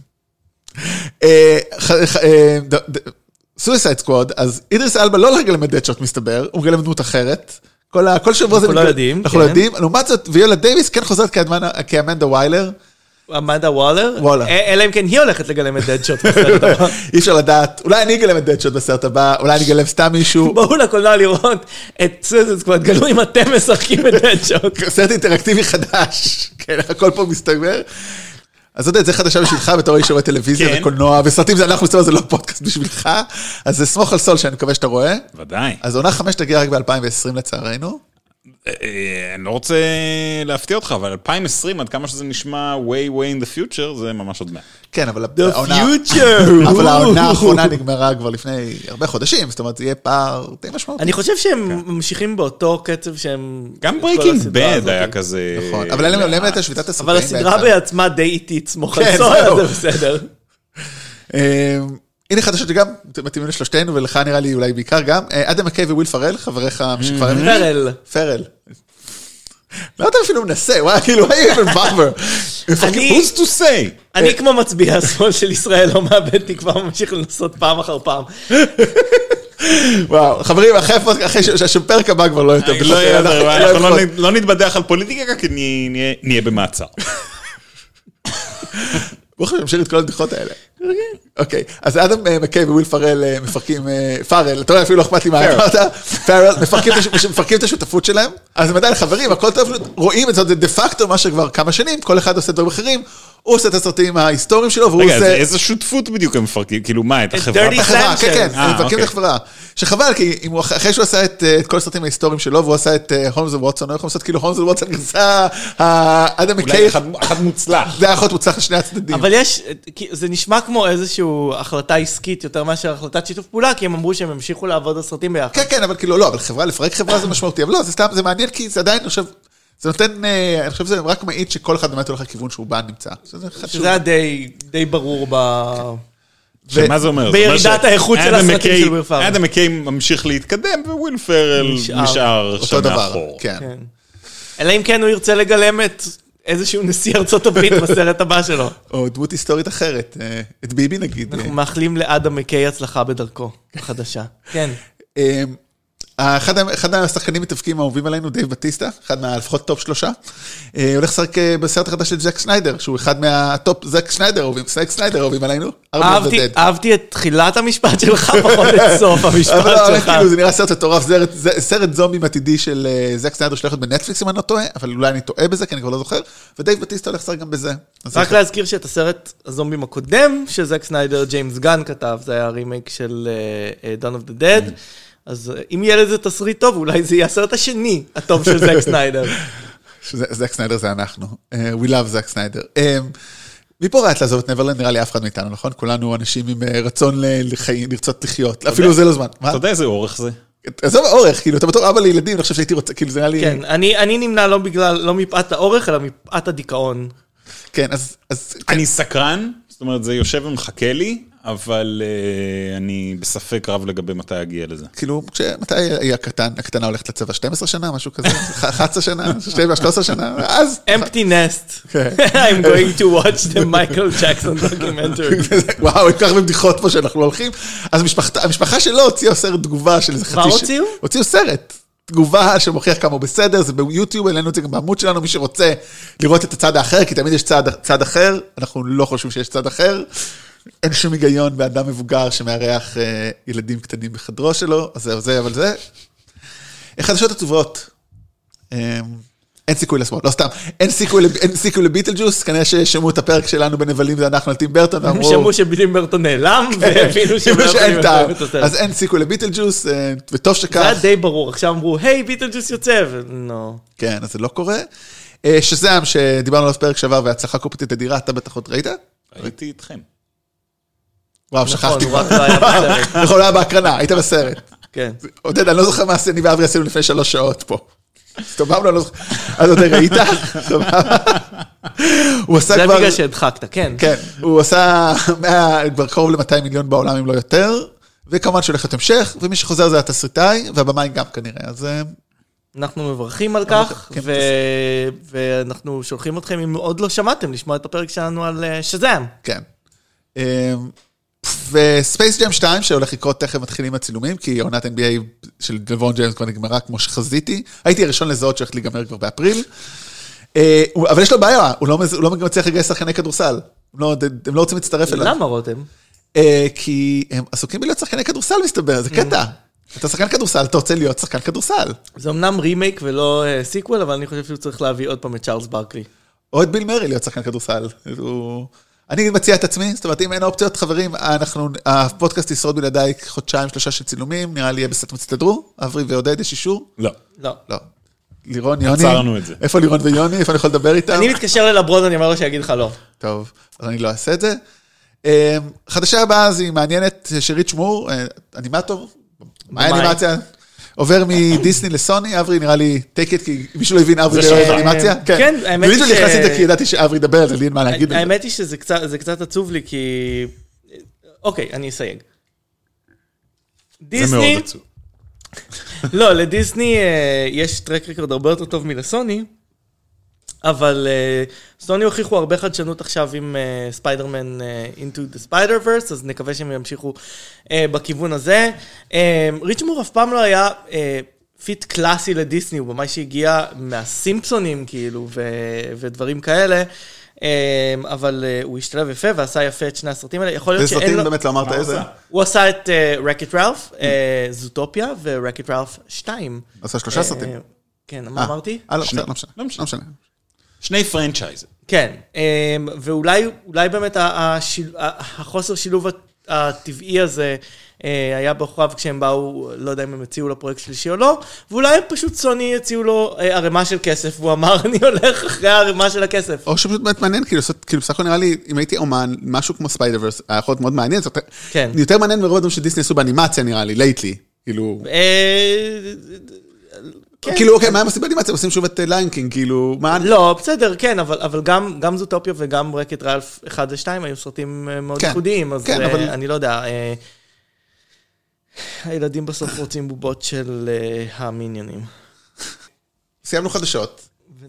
Suicide Squad, אז אידריס אלבה לא לגלם את Deadshot מסתבר, הוא מגלם דמות אחרת. כל שבוע זה... אנחנו לא יודעים, אנחנו לא כן. יודעים. לעומת זאת, ויולה דייוויס כן חוזרת כאמנדה ויילר. אמנדה וואלר? וואלר. אה, אלא אם כן היא הולכת לגלם את דדשוט בסרט הבא. אי אפשר לדעת, אולי אני אגלם את Deadshot בסרט הבא, אולי אני אגלם סתם מישהו. בואו לקולנוע לראות את Suicide Squad, גלו אם אתם משחקים את דדשוט. סרט אינטראקטיבי חדש. כן, הכל פה מסתבר. אז אתה יודע, זה חדשה בשבילך בתור איש שרואה טלוויזיה כן. וקולנוע, וסרטים זה אנחנו מסתבר זה לא פודקאסט בשבילך, אז זה סמוך על סול שאני מקווה שאתה רואה. ודאי. אז עונה חמש תגיע רק ב-2020 לצערנו. אה, אני לא רוצה להפתיע אותך, אבל 2020, עד כמה שזה נשמע way way in the future, זה ממש עוד מעט. כן, אבל The העונה... future. אבל העונה האחרונה נגמרה כבר לפני הרבה חודשים, זאת אומרת, זה יהיה פער די משמעותי. אני חושב שהם ממשיכים באותו קצב שהם... גם את Breaking Bad. היה כזה... נכון, אבל אין להם להם הייתה שביתת התסריטאים. אבל הסדרה. בעצמה די איטית, סמוך על כן, זה בסדר. הנה חדשות שגם מתאימים לשלושתנו, ולך נראה לי אולי בעיקר גם. אה, אדם מקיי וויל פרל, חבריך משכבר הימים. פרל. פרל. לא אתה אפילו מנסה, וואי, כאילו, why you even bother? אני- Who's to say? אני כמו מצביע השמאל של ישראל, לא מאבד תקווה, ממשיך לנסות פעם אחר פעם. וואו, חברים, אחרי שהפרק הבא כבר לא יותר. לא יהיה, אנחנו- אנחנו לא לא לא נתבדח על פוליטיקה, כי נהיה- במעצר. ברוך השם, נמשיך את כל הבדיחות האלה. אוקיי, אז אדם אה, מקיי וויל פרל אה, מפרקים, אה, פארל, אתה רואה, אפילו לא אכפת לי מה אמרת, פארל, מפרקים את השותפות שלהם, אז הם עדיין חברים, הכל טוב, רואים את זה, זה דה פקטו מה שכבר כמה שנים, כל אחד עושה דברים אחרים, הוא עושה את הסרטים ההיסטוריים שלו, והוא רגע, אז עושה... איזה שותפות בדיוק הם מפרקים? כאילו מה, את החברה? את החברה, כן, כן. הם מפרקים אוקיי. את החברה. שחבל, כי אחרי שהוא עשה את כל הסרטים ההיסטוריים שלו, והוא עשה את הולמס וווטסון, הוא יכול לעשות כאילו הולמס וווטסון גרסה, האדם אולי מקיי, אחד- אחד מוצלח. זה היה יכול להיות מוצלח לשני הצדדים. אבל יש, זה נשמע כמו איזושהי החלטה עסקית יותר מאשר החלטת שיתוף פעולה, כי הם אמרו שהם ימשיכו לעבוד על סרטים ביחד. כן, כן, אבל כאילו, לא, אבל חברה, לפרק חברה זה משמעותי, אבל לא, זה סתם, זה מעניין, כי זה עדיין, אני חושב, זה נותן, אה, אני חושב שזה רק מעיד שכל אחד באמת הולך לכיוון שהוא בו נמצא. שזה חשוב. שזה היה די, די ברור ב... שמה זה אומר? בירידת האיכות של הסרטים של וויל פארל. אדם מקיי ממשיך להתקדם, וויל פרל נשאר. דבר, מאחור. כן. כן. אלא אם כן הוא ירצה לגלם את איזשהו נשיא ארצות הברית בסרט הבא שלו. או דמות היסטורית אחרת, אה, את ביבי נגיד. אנחנו מאחלים לאדם מקיי הצלחה בדרכו החדשה. כן. אחד, אחד השחקנים מתאבקים האהובים עלינו, דייב בטיסטה, אחד מהלפחות טופ שלושה, אה, הולך לשחק אה, בסרט החדש של זק סניידר, שהוא אחד מהטופ, זק סניידר אהובים, זק סניידר אהובים עלינו, אהבתי. אהבתי את תחילת המשפט שלך, פחות את סוף אבל המשפט לא, שלך. כאילו זה נראה סרט מטורף, סרט- סרט זומבים עתידי של אה, זק סניידר שהולך להיות בנטפליקס אם אני לא טועה, אבל אולי אני טועה בזה כי אני כבר לא זוכר, ודייב בטיסטה הולך לשחק גם בזה. רק להזכיר שאת הסרט הזומבים הקודם, שזק סניידר ג'יימס גן כתב, זה היה רימייק של Dawn of the Dead. אז אה, אם יהיה לזה תסריט טוב, אולי זה יהיה הסרט השני הטוב של זק סניידר. זק סניידר זה אנחנו. אה, We love זק סניידר. אה, מי פה ראה את לעזוב את נברלנד? נראה לי אף אחד מאיתנו, נכון? כולנו אנשים עם רצון לחיים, לרצות לחיות. אפילו זה לא זמן. אתה יודע איזה אורך זה? עזוב האורך, כאילו, אתה בתור אבא לילדים, אני חושב שהייתי רוצה, כאילו, זה נראה לי... כן, אני אני נמנע לא בגלל, לא מפאת האורך, אלא מפאת הדיכאון. כן, אז... אז כן. אני סקרן, זאת אומרת, זה יושב ומחכה לי, אבל אה, אני בספק רב לגבי מתי אגיע לזה. כאילו, מתי היא הקטן, הקטנה הולכת לצבא? 12 שנה, משהו כזה? 11 שנה? 13 שנה? אז... empty nest. כן. I'm going to watch the Michael Jackson documentary. וואו, כל כך הרבה בדיחות פה שאנחנו הולכים. אז המשפחת- המשפחה שלו הוציאה סרט תגובה של איזה חצי... ש- הוציאו? הוציאו סרט. תגובה שמוכיח כמה הוא בסדר, זה ביוטיוב, העלינו את זה גם בעמוד שלנו, מי שרוצה לראות את הצד האחר, כי תמיד יש צד, צד אחר, אנחנו לא חושבים שיש צד אחר. אין שום היגיון באדם מבוגר שמארח אה, ילדים קטנים בחדרו שלו, אז זהו, זה, אבל זה. החדשות הטובות, אה, אין סיכוי לשמאל, לא סתם, אין סיכוי, לב- אין סיכוי לביטל ג'וס, כנראה ששמעו את הפרק שלנו בנבלים זה אנחנו על טים ברטון, ואמרו, שמעו שבילים ברטון נעלם, והבינו שהם לא שאין טעם. אז אין סיכוי לביטל ג'וס, אה, וטוב זה היה שכך, די ברור, עכשיו אמרו, היי, ביטלג'וס יוצא, ונו. כן, אז זה לא קורה. אה, שזאם, שדיברנו עליו פרק שעבר, והצלחה קופטית אדירה, אתה בטח עוד ראית? ראיתי איתכם. וואו, נכון, שכחתי. הוא רק לא היה בסרט. נכון, הוא היה בהקרנה, היית בסרט. כן. עודד, אני לא זוכר מה אני ואברי עשינו לפני שלוש שעות פה. הסתובבנו, אני לא זוכר. אז עודד, ראית? סבבה. הוא עשה זה כבר... בגלל שהדחקת, כן. כן, הוא עשה 100, כבר קרוב ל-200 מיליון בעולם, אם לא יותר, וכמובן שהולך להיות המשך, ומי שחוזר זה התסריטאי, והבמאי גם כנראה, אז אה, אנחנו מברכים על כך, כן, ואנחנו שולחים אתכם, אם עוד לא שמעתם, לשמוע את הפרק שלנו על אה, Shazam. כן. ו Space Jam 2, שהולך לקרות תכף, מתחילים הצילומים, כי עונת NBA של לברון ג'יימס כבר נגמרה כמו שחזיתי. הייתי הראשון לזהות שהולך להיגמר כבר באפריל. אה, אבל יש לו בעיה, הוא לא הוא לא מצליח לגייס שחקני כדורסל. הם לא- הם לא רוצים להצטרף אליו. למה רותם? אה, כי הם עסוקים בלהיות שחקני כדורסל, מסתבר, זה קטע. אתה שחקן כדורסל, אתה רוצה להיות שחקן כדורסל. זה אמנם רימייק ולא אה, sequel, אבל אני חושב שהוא צריך להביא עוד פעם את צ'ארלס ברקלי. או את ביל מרי להיות שחקן כדורסל. הוא- אני מציע את עצמי, זאת אומרת, אם אין אופציות, חברים, אנחנו, הפודקאסט ישרוד בלעדיי חודשיים, שלושה של צילומים, נראה לי יהיה בסדר, תסתדרו? אברי ועודד, יש אישור? לא. לא. לא. לירון, יוני? עצרנו את זה. איפה לירון ויוני? איפה אני יכול לדבר איתם? אני מתקשר ללברון, אני אומר לו שיגיד לך לא. טוב, אז אני לא אעשה את זה. אה, חדשה הבאה אז היא מעניינת, שריץ' מור, אה, אנימטור, מה. האנימציה? עובר מדיסני לסוני, אברי נראה לי take it, כי מישהו לא הבין אברי זה. אנימציה. כן, האמת בדיוק היא ש- נכנסתי לזה כי ידעתי שאברי ידבר על זה, לי אין מה להגיד זה. האמת היא שזה קצת, זה עצוב לי, כי... אוקיי, אני אסייג. זה דיסני, מאוד עצוב. לא, לדיסני אה, יש track record הרבה יותר טוב מלסוני, אבל אה, סוני הוכיחו הרבה חדשנות עכשיו עם אה, ספיידרמן אה, Into the Spider-Verse, אז נקווה שהם ימשיכו אה, בכיוון הזה. ריץ' מור אף פעם לא היה fit קלאסי לדיסני, הוא ממש הגיע מהסימפסונים, כאילו, ו- ודברים כאלה. אבל הוא השתלב יפה ועשה יפה את שני הסרטים האלה. יכול להיות איזה שאין סרטים לו... באמת לא אמרת איזה? הוא עשה את רק-איט ראלף, זוטופיה ורק-איט ראלף 2. עשה שלושה סרטים. כן, מה אמרתי? לא, שני. בסדר, לא משנה. לא משנה. לא משנה. שני franchise. כן, אמ, ואולי אולי באמת השיל- החוסר שילוב הט- הטבעי הזה אה, היה בעוכריו כשהם באו, לא יודע אם הם הציעו לו פרויקט שלישי או לא, ואולי פשוט סוני הציעו לו אה, ערימה של כסף, והוא אמר, אני הולך אחרי הערימה של הכסף. או שפשוט באמת מעניין, כאילו, כאילו, בסך הכל נראה לי, אם הייתי אומן, משהו כמו Spider-Verse, היה יכול להיות מאוד מעניין, זאת אומרת, כן. יותר מעניין מרוב הדברים שדיסני עשו באנימציה, נראה לי, lately. כאילו, אה. כאילו, אוקיי, מה הם עושים באנימציה? הם עושים שוב את Lion King, כאילו, מה... לא, בסדר, כן, אבל, אבל גם, גם זוטופיה וגם רק-איט ראלף 1 ו-2 היו סרטים אה, מאוד כן, ייחודיים, אז כן, אה, אבל- אני לא יודע. אה, הילדים בסוף רוצים בובות של אה, המיניונים. סיימנו חדשות.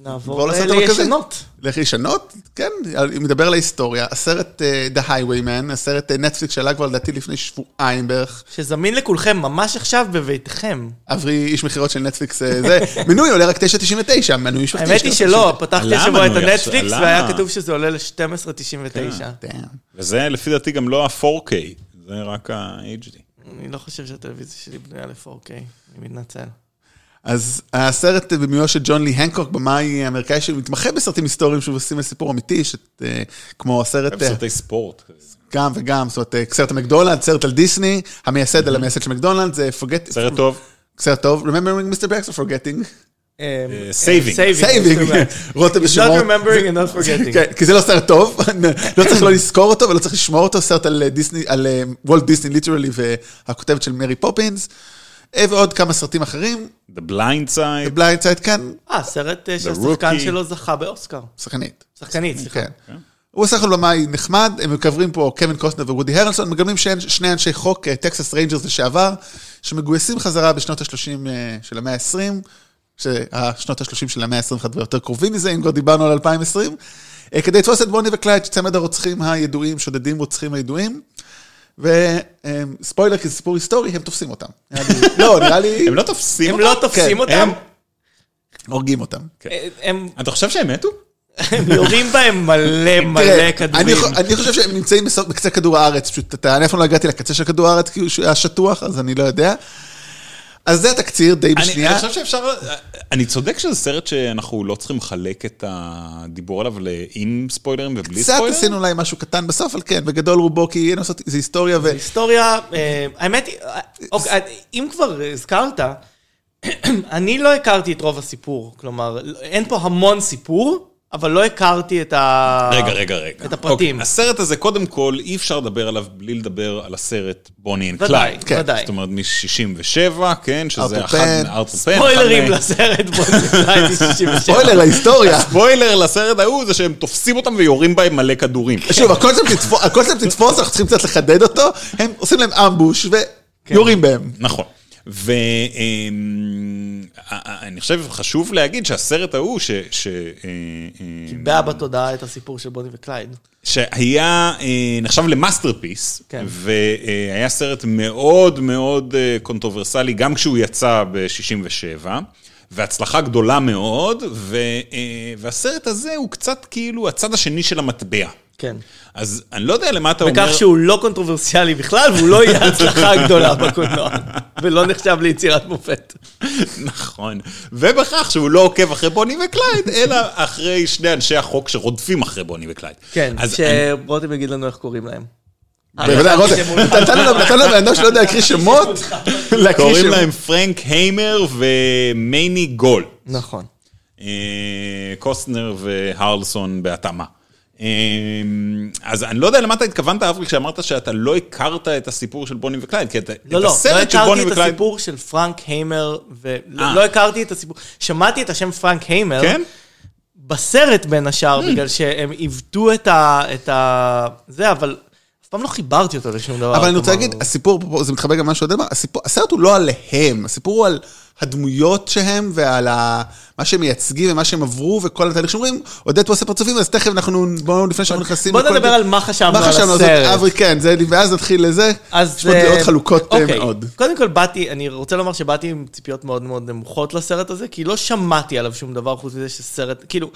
נעבור. לישנות. לך לשנות? כן, אני מדבר על ההיסטוריה. הסרט אה, The Highwayman, הסרט אה, נטפליקס שעלה כבר לדעתי לפני שבועיים בערך. שזמין לכולכם ממש עכשיו בביתכם. אברי איש מכירות של נטפליקס, אה, זה, מנוי עולה רק 9.99, מנוי משפחתי. האמת היא שלא, פתחתי השבוע את הנטפליקס עכשיו, והיה. כתוב שזה עולה ל-12.99. Damn. וזה לפי דעתי גם לא ה-4K, זה רק ה-HD. אני לא חושב שהטלוויזיה שלי בנויה ל-4K, אני מתנצל. אז הסרט במיוחד של ג'ון לי הנקוק, במאי אמריקאי שמתמחה בסרטים היסטוריים שעושים על סיפור אמיתי, ש- אה, כמו הסרט, אה, סרטי ספורט. גם וגם, זאת אומרת, אה, סרט המקדונלד, סרט על דיסני, המייסד על המייסד של מקדונלד, זה forget... סרט טוב. סרט טוב, Remembering Mr. Baxter Forgetting. אה, saving. סייבינג, רותם Not בשמות. remembering and not forgetting. כי זה לא סרט טוב, לא צריך לא לזכור אותו ולא צריך לשמור אותו, סרט על דיסני, על וולט דיסני ליטרלי והכותבת של מרי פופינס, ועוד כמה סרטים אחרים, The Blind Side. Blind Side כאן, אה, סרט אה, שהשחקן. שלו זכה באוסקר. שחקנית. שחקנית, סליחה. כן. הוא בסך הכל במאי נחמד, הם מחברים פה קווין קוסטנר ווודי הרלסון, מגלמים שני אנשי חוק, אה, Texas Rangers לשעבר, שמגויסים חזרה בשנות ה-30 של המאה ה-20, ששנות ה-30 של המאה ה-21 ויותר קרובים מזה, אם כבר דיברנו על 2020, אה, כדי לתפוס את בוני וקלייד, צמד הרוצחים הידועים, שודדים רוצחים הידועים. וספוילר, כי זה סיפור היסטורי, הם תופסים אותם. לא, נראה לי, הם לא תופסים הם אותם? לא תופסים כן, אותם? הם- הורגים אותם. אה, הם אתה חושב שהם מתו? הם יורים בהם מלא מלא כדורים. אני, חו- אני חושב שהם נמצאים בקצה כדור הארץ, פשוט אני אף פעם לא הגעתי לקצה של כדור הארץ, כי הוא היה שטוח, אז אני לא יודע. אז זה התקציר די בשנייה. אני חושב שאפשר, אני צודק שזה סרט שאנחנו לא צריכים לחלק את הדיבור עליו עם ספוילרים ובלי קצת ספוילרים? עשינו אולי משהו קטן בסוף, אבל כן, בגדול רובו, כי אין לעשות, זה היסטוריה ו... היסטוריה, אה, האמת היא, אוקיי, אם כבר הזכרת, אני לא הכרתי את רוב הסיפור. כלומר, אין פה המון סיפור, אבל לא הכרתי את ה... רגע, רגע, רגע. את הפרטים. אוקיי, הסרט הזה, קודם כל, אי אפשר לדבר עליו בלי לדבר על הסרט בוני אנד ודאי, קלייד. כן. ודאי. זאת אומרת, מ-67, כן, שזה ארתור אחד... פן. ארתור פן. ספוילרים אחד מה- לסרט בונדסלייד מ-67. ספוילר להיסטוריה. ספוילר לסרט ההוא זה שהם תופסים אותם ויורים בהם מלא כדורים. שוב, הקונספט לתפוס- הקונספט לתפוס, אנחנו צריכים קצת לחדד אותו, הם עושים להם ambush ויורים בהם. נכון. ואני חושב, חשוב להגיד שהסרט ההוא, ש... ש- אה, אה, קיבע בתודעה את הסיפור של בוני וקלייד. שהיה, אה, נחשב ל masterpiece, כן. והיה סרט מאוד מאוד אה, קונטרוברסיאלי, גם כשהוא יצא ב-67, והצלחה גדולה מאוד, ו, אה, והסרט הזה הוא קצת כאילו הצד השני של המטבע. כן. אז אני לא יודע למה אתה אומר... בכך שהוא לא קונטרוברסיאלי בכלל, והוא לא יהיה הצלחה גדולה בקולנוע, ולא נחשב ליצירת מופת. נכון. ובכך שהוא לא עוקב אחרי בוני וקלייד, אלא אחרי שני אנשי החוק שרודפים אחרי בוני וקלייד. כן, שרותם יגיד לנו איך קוראים להם. בוודאי, רותם, נתנו נתנו לבן אדם שלא יודע להקריא שמות, קוראים. להם פרנק היימר ומייני גולט. נכון. אה, קוסטנר והרלסון בהתאמה. אה, אז אני לא יודע למה אתה התכוונת, אברי, כשאמרת שאתה לא הכרת את הסיפור של בוני וקלייד, כי אתה, לא, את לא, לא הסרט של בוני הכרתי את וקלייד... הסיפור של פרנק היימר, ולא אה. לא הכרתי את הסיפור, שמעתי את השם פרנק היימר, כן? בסרט בין השאר, בגלל שהם עיוותו את ה... את ה... זה, אבל אף פעם לא חיברתי אותו לשום דבר. אבל אני רוצה להגיד, הסיפור, זה מתחבר גם למה אמר, הסיפור- הסרט הוא לא עליהם, הסיפור הוא על הדמויות שהם ועל ה- מה שהם מייצגים ומה שהם עברו וכל התהליך שאומרים, עודד פה עושה פרצופים, אז תכף אנחנו, בואו לפני שאנחנו נכנסים... בוא לכל נדבר על מה חשבנו מה על חשבנו על הסרט. אברי, כן, זה, ואז נתחיל לזה, אז... יש פה דעות אה, חלוקות אה, אוקיי. מאוד. קודם כל באתי, אני רוצה לומר שבאתי עם ציפיות מאוד מאוד נמוכות לסרט הזה, כי לא שמעתי עליו שום דבר חוץ מזה שסרט, כאילו,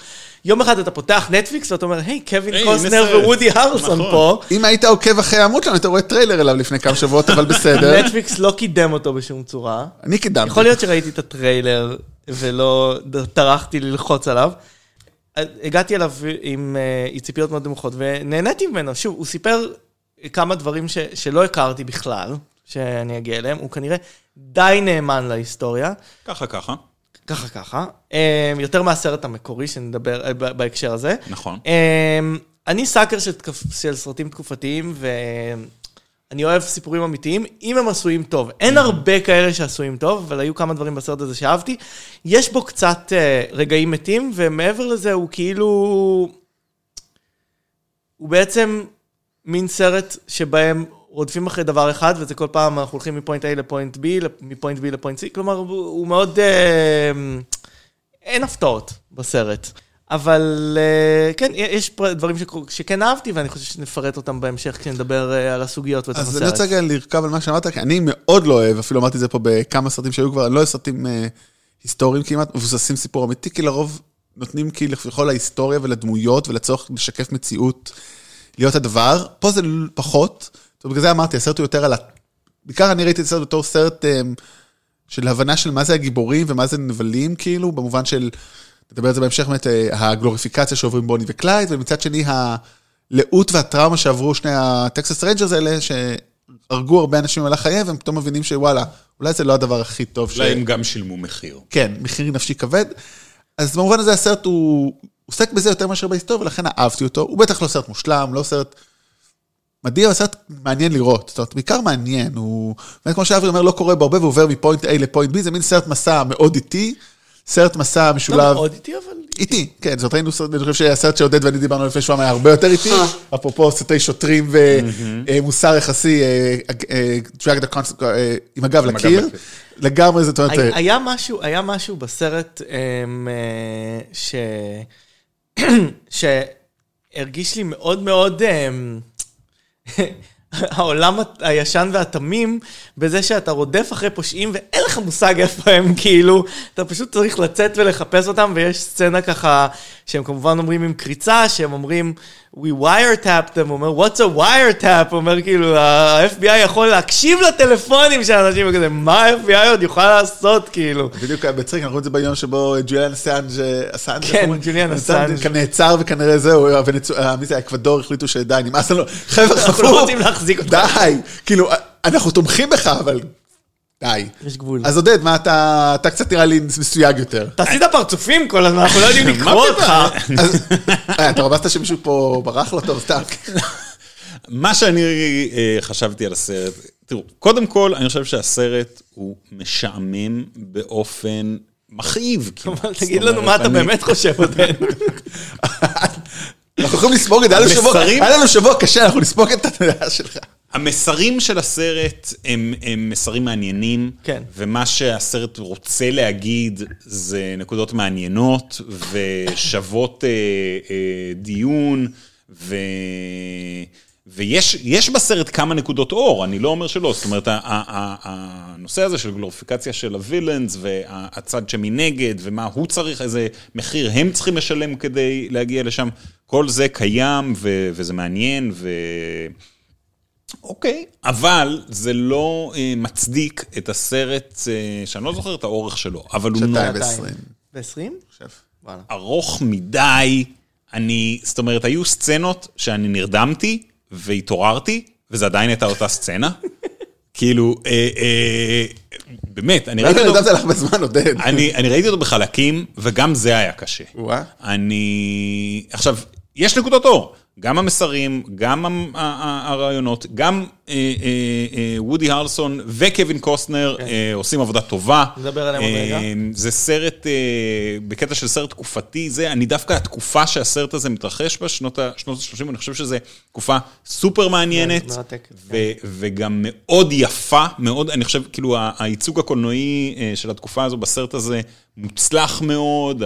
יום אחד אתה פותח נטפליקס ואתה אומר, היי, קווין סרט." וודי הרלסון נכון. פה. אם היית עוקב אחרי העמוד שלנו, היית רואה טריילר אליו לפני כמה שבועות, אבל בסדר. נטפליקס לא קידם אותו בשום צורה. אני קידמתי. יכול להיות שראיתי את הטריילר ולא טרחתי ללחוץ עליו. הגעתי אליו עם אה, עם ציפיות מאוד נמוכות ונהניתי ממנו. שוב, הוא סיפר כמה דברים ש, שלא הכרתי בכלל, שאני אגיע אליהם. הוא כנראה די נאמן להיסטוריה, ככה ככה, ככה ככה. אה, יותר מהסרט המקורי שנדבר אה, בהקשר הזה. נכון. אני סאקר של, של סרטים תקופתיים, ואני אוהב סיפורים אמיתיים, אם הם עשויים טוב. אין הרבה כאלה שעשויים טוב, אבל היו כמה דברים בסרט הזה שאהבתי. יש בו קצת אה, רגעים מתים, ומעבר לזה הוא כאילו... הוא בעצם מין סרט שבהם רודפים אחרי דבר אחד, וזה כל פעם אנחנו הולכים מפוינט A לפוינט B, מפוינט B לפוינט C, כלומר הוא, הוא מאוד... אה, אין הפתעות בסרט. אבל אה, כן, יש דברים שכן אהבתי, ואני חושב שנפרט אותם בהמשך כשנדבר אה, על הסוגיות בתוך אז אני רוצה. רגע לרכב על מה שאמרת, כי אני מאוד לא אוהב, אפילו אמרתי את זה פה בכמה סרטים שהיו כבר, אני לא אוהב סרטים אה, היסטוריים כמעט, מבוססים סיפור אמיתי, כי לרוב נותנים כאילו כביכול להיסטוריה ולדמויות ולצורך לשקף מציאות, להיות הדבר. פה זה פחות, בגלל זה אמרתי, הסרט הוא יותר על ה... בעיקר אני ראיתי את הסרט בתור סרט של הבנה של מה זה הגיבורים ומה זה נבלים, כאילו, במובן של, נדבר על זה בהמשך, באמת, אה, הגלוריפיקציה שעוברים בוני וקלייד, ומצד שני, הלאות והטראומה שעברו שני הטקסס ריינג'רס האלה, שהרגו הרבה אנשים במהלך חייהם, והם פתאום מבינים שוואלה, אולי זה לא הדבר הכי טוב ש... אולי הם גם שילמו מחיר. כן, מחיר נפשי כבד. אז במובן הזה הסרט הוא עוסק בזה יותר מאשר בהיסטוריה, ולכן אהבתי אותו. הוא בטח לא סרט מושלם, לא סרט מדהים, אבל סרט מעניין לראות. זאת אומרת, בעיקר מעניין. הוא, באמת כמו שאברי אומר, לא קורה בהרבה ועובר מפוינט A לפוינט B, זה מין סרט מסע מאוד איטי, סרט מסע לא משולב. מאוד איטי, אבל... איטי, כן, זאת ראינו סרט, אני חושב שהסרט שעודד ואני דיברנו לפני שבועיים היה הרבה יותר איטי, אפרופו סרטי שוטרים ומוסר יחסי, אה, אה, drag the concept, אה, עם הגב לקיר. לגמרי, זאת אומרת, היה- היה משהו, היה משהו בסרט אמ, אה, ש... שהרגיש לי מאוד מאוד... העולם הישן והתמים בזה שאתה רודף אחרי פושעים ואין לך מושג איפה הם, כאילו, אתה פשוט צריך לצאת ולחפש אותם, ויש סצנה ככה, שהם כמובן אומרים עם קריצה, שהם אומרים, we wiretapped them, הוא אומר, what's a wiretap? הוא אומר, כאילו, ה-FBI יכול להקשיב לטלפונים של אנשים, וכזה, מה ה-FBI עוד יוכל לעשות, כאילו? בדיוק היה בצחיק, אנחנו רואים את זה ביום שבו ג'וליאן אסאנג' אסאנג', כן, אומרים? ג'וליאן אסאנג'. כאן נעצר וכנראה זהו, אה, מי זה, אקוודור החליטו שדי, נמאס לנו, חבר'ה לא רוצים להחזיק אותך. די, כאילו, אנחנו תומכים בך, אבל די. יש גבול. אז עודד, מה אתה, אתה קצת נראה לי מסויג יותר. אתה עשית פרצופים כל הזמן, אנחנו לא יודעים לקרוא אותך. אה, אתה רמזת שמישהו פה ברח לו טוב, סתם. מה שאני אה, חשבתי על הסרט, תראו, קודם כל, אני חושב שהסרט הוא משעמם באופן מכאיב. תגיד לנו מה אתה באמת חושב, עודד. אנחנו יכולים לספוג את זה, היה לנו שבוע- קשה, אנחנו נספוג את הדעה שלך. המסרים של הסרט הם, הם מסרים מעניינים, כן. ומה שהסרט רוצה להגיד זה נקודות מעניינות ושוות אה, אה, דיון, ו... ויש יש בסרט כמה נקודות אור, אני לא אומר שלא, זאת אומרת, ה- ה- ה- הנושא הזה של גלוריפיקציה של הווילאנס, והצד שמנגד, ומה הוא צריך, איזה מחיר הם צריכים לשלם כדי להגיע לשם, כל זה קיים, ו- וזה מעניין, ו... אוקיי, אבל זה לא אה, מצדיק את הסרט, אה, שאני לא זוכר את האורך שלו, אבל הוא שעתיים נורא ועשרים. ב-20? חושב. וואלה. ארוך מדי. אני, זאת אומרת, היו סצנות שאני נרדמתי והתעוררתי, וזה עדיין הייתה אותה סצנה. כאילו, אה, אה, באמת, אני לא ראיתי אותו, נרדמת לך בזמן, עודד. אני, אני ראיתי אותו בחלקים, וגם זה היה קשה. אני... עכשיו, יש נקודות אור. גם המסרים, גם הרעיונות, גם אה, אה, אה, וודי הרלסון וקווין קוסטנר אה, עושים עבודה טובה. נדבר עליהם עוד רגע. זה סרט, בקטע של סרט תקופתי, זה, אני דווקא התקופה שהסרט הזה מתרחש בה, שנות ה-30, אני חושב שזו תקופה סופר מעניינת. כן, וגם מאוד יפה, מאוד, אני חושב, כאילו, הייצוג הקולנועי של התקופה הזו בסרט הזה מוצלח מאוד,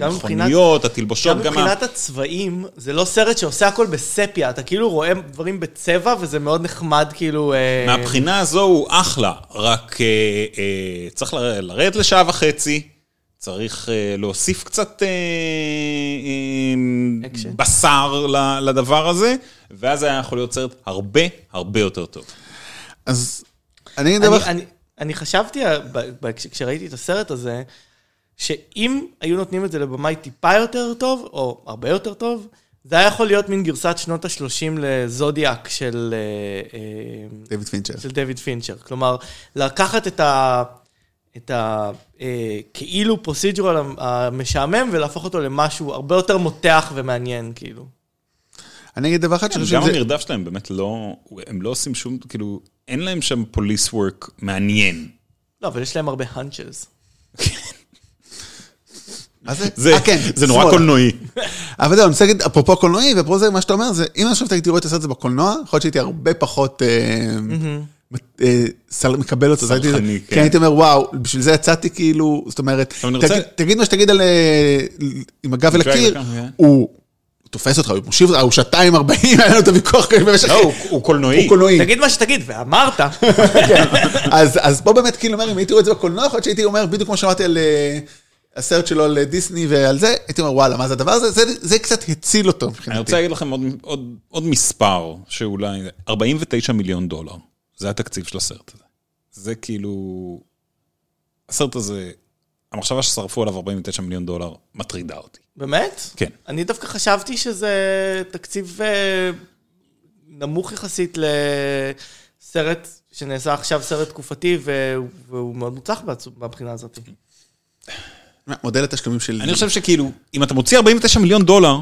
המכוניות, התלבושות, גם גם. מבחינת הצבעים, זה לא סרט שעושה הכל בספיה, אתה כאילו רואה דברים בצבע, וזה מאוד נחמד, כאילו... אה, מהבחינה הזו הוא אחלה, רק אה, אה, צריך לרדת לשעה וחצי, צריך אה, להוסיף קצת אה, אה, אקשן. בשר לדבר הזה, ואז היה יכול להיות סרט הרבה הרבה יותר טוב. אז אני אדבר... אני, חשבתי, ה- ב- ב- כש- כשראיתי את הסרט הזה, שאם היו נותנים את זה לבמאי טיפה יותר טוב, או הרבה יותר טוב, זה היה יכול להיות מין גרסת שנות ה-30 לזודיאק של, אה, אה, דיוויד פינצ'ר. של דויד פינצ'ר. כלומר, לקחת את ה... את ה... אה, כאילו פרוסיג'רל המשעמם ולהפוך אותו למשהו הרבה יותר מותח ומעניין, כאילו. אני אגיד דבר אחד שאני חושב גם. המרדף שלהם באמת לא, הם לא עושים שום, כאילו, אין להם שם פוליס וורק מעניין. לא, אבל יש להם הרבה האנצ'ז. מה זה? זה, אה, כן, זה נורא. קולנועי. אבל זהו, אני רוצה להגיד, אפרופו קולנועי, ואפרופו זה, מה שאתה אומר, זה, אם עכשיו הייתי רואה את הסרט הזה בקולנוע, יכול להיות שהייתי הרבה פחות אה, אה, סל- מקבל אותו. סלחני, כן. כן, הייתי אומר, וואו, בשביל זה יצאתי כאילו, זאת אומרת, תגיד- מה שתגיד על... עם הגב אל הקיר, כן. הוא תופס אותך, הוא מושיב אותך, הוא שעתיים ארבעים, היה לנו את הוויכוח במשך... לא, הוא- קולנועי. הוא קולנועי. תגיד מה שתגיד, ואמרת. אז, אז פה באמת, כאילו, אומר, אם הייתי רואה את זה בקולנוע, יכול להיות שהייתי אומר, בדיוק כמו שאמרתי על אה, הסרט שלו על דיסני ועל זה, הייתי אומר, וואלה, מה זה הדבר הזה? זה, זה קצת הציל אותו אני מבחינתי. רוצה להגיד לכם עוד, עוד, עוד מספר, שאולי, 49 מיליון דולר, זה התקציב של הסרט הזה. זה כאילו, הסרט הזה, המחשבה ששרפו עליו 49 מיליון דולר מטרידה אותי. באמת? כן. אני דווקא חשבתי שזה תקציב אה, נמוך יחסית לסרט שנעשה עכשיו סרט תקופתי, והוא- מאוד מוצלח מהבחינה הזאת. מודל התשלומים של... אני חושב שכאילו, אם אתה מוציא 49 מיליון דולר,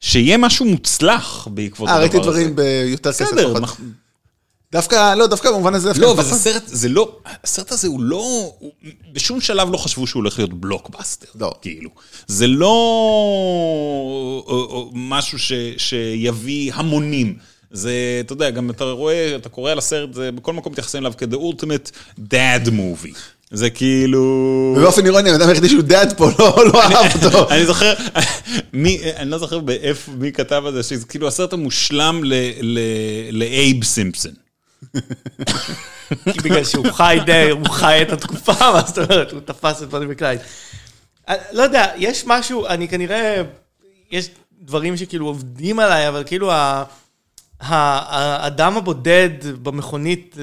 שיהיה משהו מוצלח בעקבות אה, הדבר הזה. ראיתי דברים ביותר כסף. בסדר, דווקא, לא, דווקא במובן הזה... דווקא לא. אבל זה סרט, זה לא, הסרט הזה הוא לא, הוא, בשום שלב לא חשבו שהוא הולך להיות בלוקבאסטר. לא. כאילו. זה לא או, או, משהו ש, שיביא המונים. זה, אתה יודע, גם אתה רואה, אתה קורא על הסרט, זה בכל מקום מתייחסים אליו כ-The Ultimate Dad Movie. זה כאילו... ובאופן אירוני, האדם היחידי שהוא dad פה לא לא אהב אותו. אני זוכר, אני לא זוכר באיפה, מי כתב על זה, שזה כאילו הסרט המושלם לאייב סימפסון. בגלל שהוא חי די, הוא חי את התקופה, מה זאת אומרת, הוא תפס את בוני וקלייד. אני לא יודע, יש משהו, אני כנראה, יש דברים שכאילו עובדים עליי, אבל כאילו האדם הבודד במכונית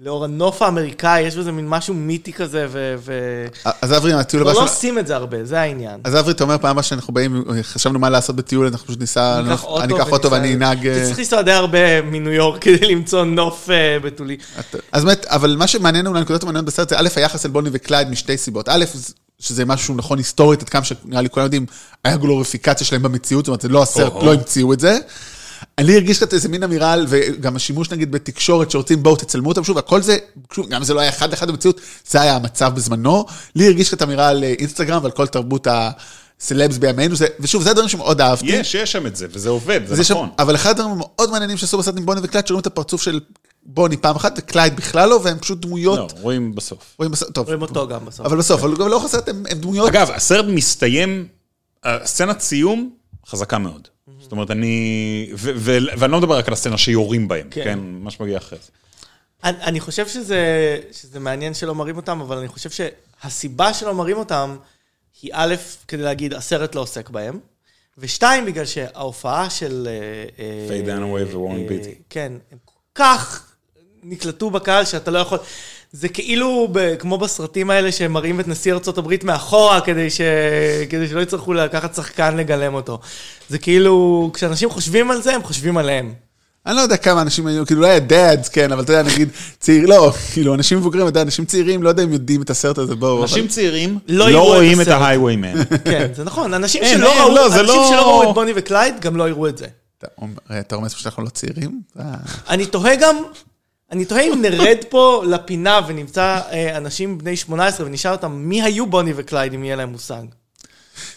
לאור- הנוף האמריקאי, יש בזה מין משהו מיתי כזה, ו... ו- אז אברי, הטיול כבר הבא לא שלנו... עושים את זה הרבה, זה העניין. אז אברי, אתה אומר פעם הבאה שאנחנו באים, חשבנו מה לעשות בטיול, אנחנו פשוט ניסע, אני אקח אוטו ואני אנהג... אתה אה, לנסוע די הרבה מניו יורק כדי למצוא נוף אה, בתולי. אז באמת, אבל מה שמעניין אולי, הנקודות המעניינות בסרט זה א', היחס אל בוני וקלייד משתי סיבות. א', שזה משהו נכון היסטורית, עד כמה שנראה לי כולם יודעים, היה גלוריפיקציה שלהם במציאות, זאת אומרת, זה לא הסרט. לא המציאו את זה. אני הרגיש קצת איזה מין אמירה, על- וגם השימוש נגיד בתקשורת שרוצים בואו תצלמו אותם שוב, הכל זה, שוב, גם זה לא היה אחד לאחד במציאות, זה היה המצב בזמנו. לי הרגיש קצת אמירה על אה, אינסטגרם ועל כל תרבות הסלבס בימינו, זה- ושוב, זה הדברים שמאוד אהבתי. יש, יש שם את זה, וזה עובד, זה אז יש שם- נכון. אבל אחד הדברים המאוד מעניינים שעשו בסרט עם בוני וקלייד, שרואים את הפרצוף של בוני פעם אחת, וקלייד בכלל לא, והם פשוט דמויות. לא, רואים בסוף. רואים בסרט, טוב. רואים אותו גם בסוף. אבל בסוף, אבל גם לאורך הסרט הם הם דמויות. אגב, הסרט מסתיים, הסצנת סיום חזקה מאוד. זאת אומרת, אני... ו- ו- ואני לא מדבר רק על הסצנה שיורים בהם, כן. כן? מה שמגיע אחרי זה. אני, אני חושב שזה, שזה מעניין שלא מראים אותם, אבל אני חושב שהסיבה שלא מראים אותם היא א', כדי להגיד, הסרט לא עוסק בהם, ושתיים, בגלל שההופעה של... אה, אה, פיי דנאווי ווורן ביטי. כן, הם כל כך נקלטו בקהל שאתה לא יכול... זה כאילו ב, כמו בסרטים האלה שהם מראים את נשיא הברית מאחורה כדי, ש, כדי שלא יצטרכו לקחת שחקן לגלם אותו. זה כאילו, כשאנשים חושבים על זה, הם חושבים עליהם. אני לא יודע כמה אנשים היו, כאילו, אולי ה dads, כן, אבל אתה יודע, נגיד, צעיר, לא, כאילו, אנשים מבוגרים, אתה יודע, אנשים צעירים, לא יודע אם יודעים את הסרט הזה, בואו. אנשים צעירים לא לא רואים את. ה Highwaymen. כן, זה נכון. אנשים אין, שלא אין, ראו, לא, לא- שלא ראו את בוני וקלייד, גם לא יראו את זה. אתה רומז שאנחנו לא צעירים? אה. אני תוהה גם, אני תוהה אם נרד פה לפינה ונמצא אה, אנשים בני 18 ונשאל אותם מי היו בוני וקלייד, אם יהיה להם מושג.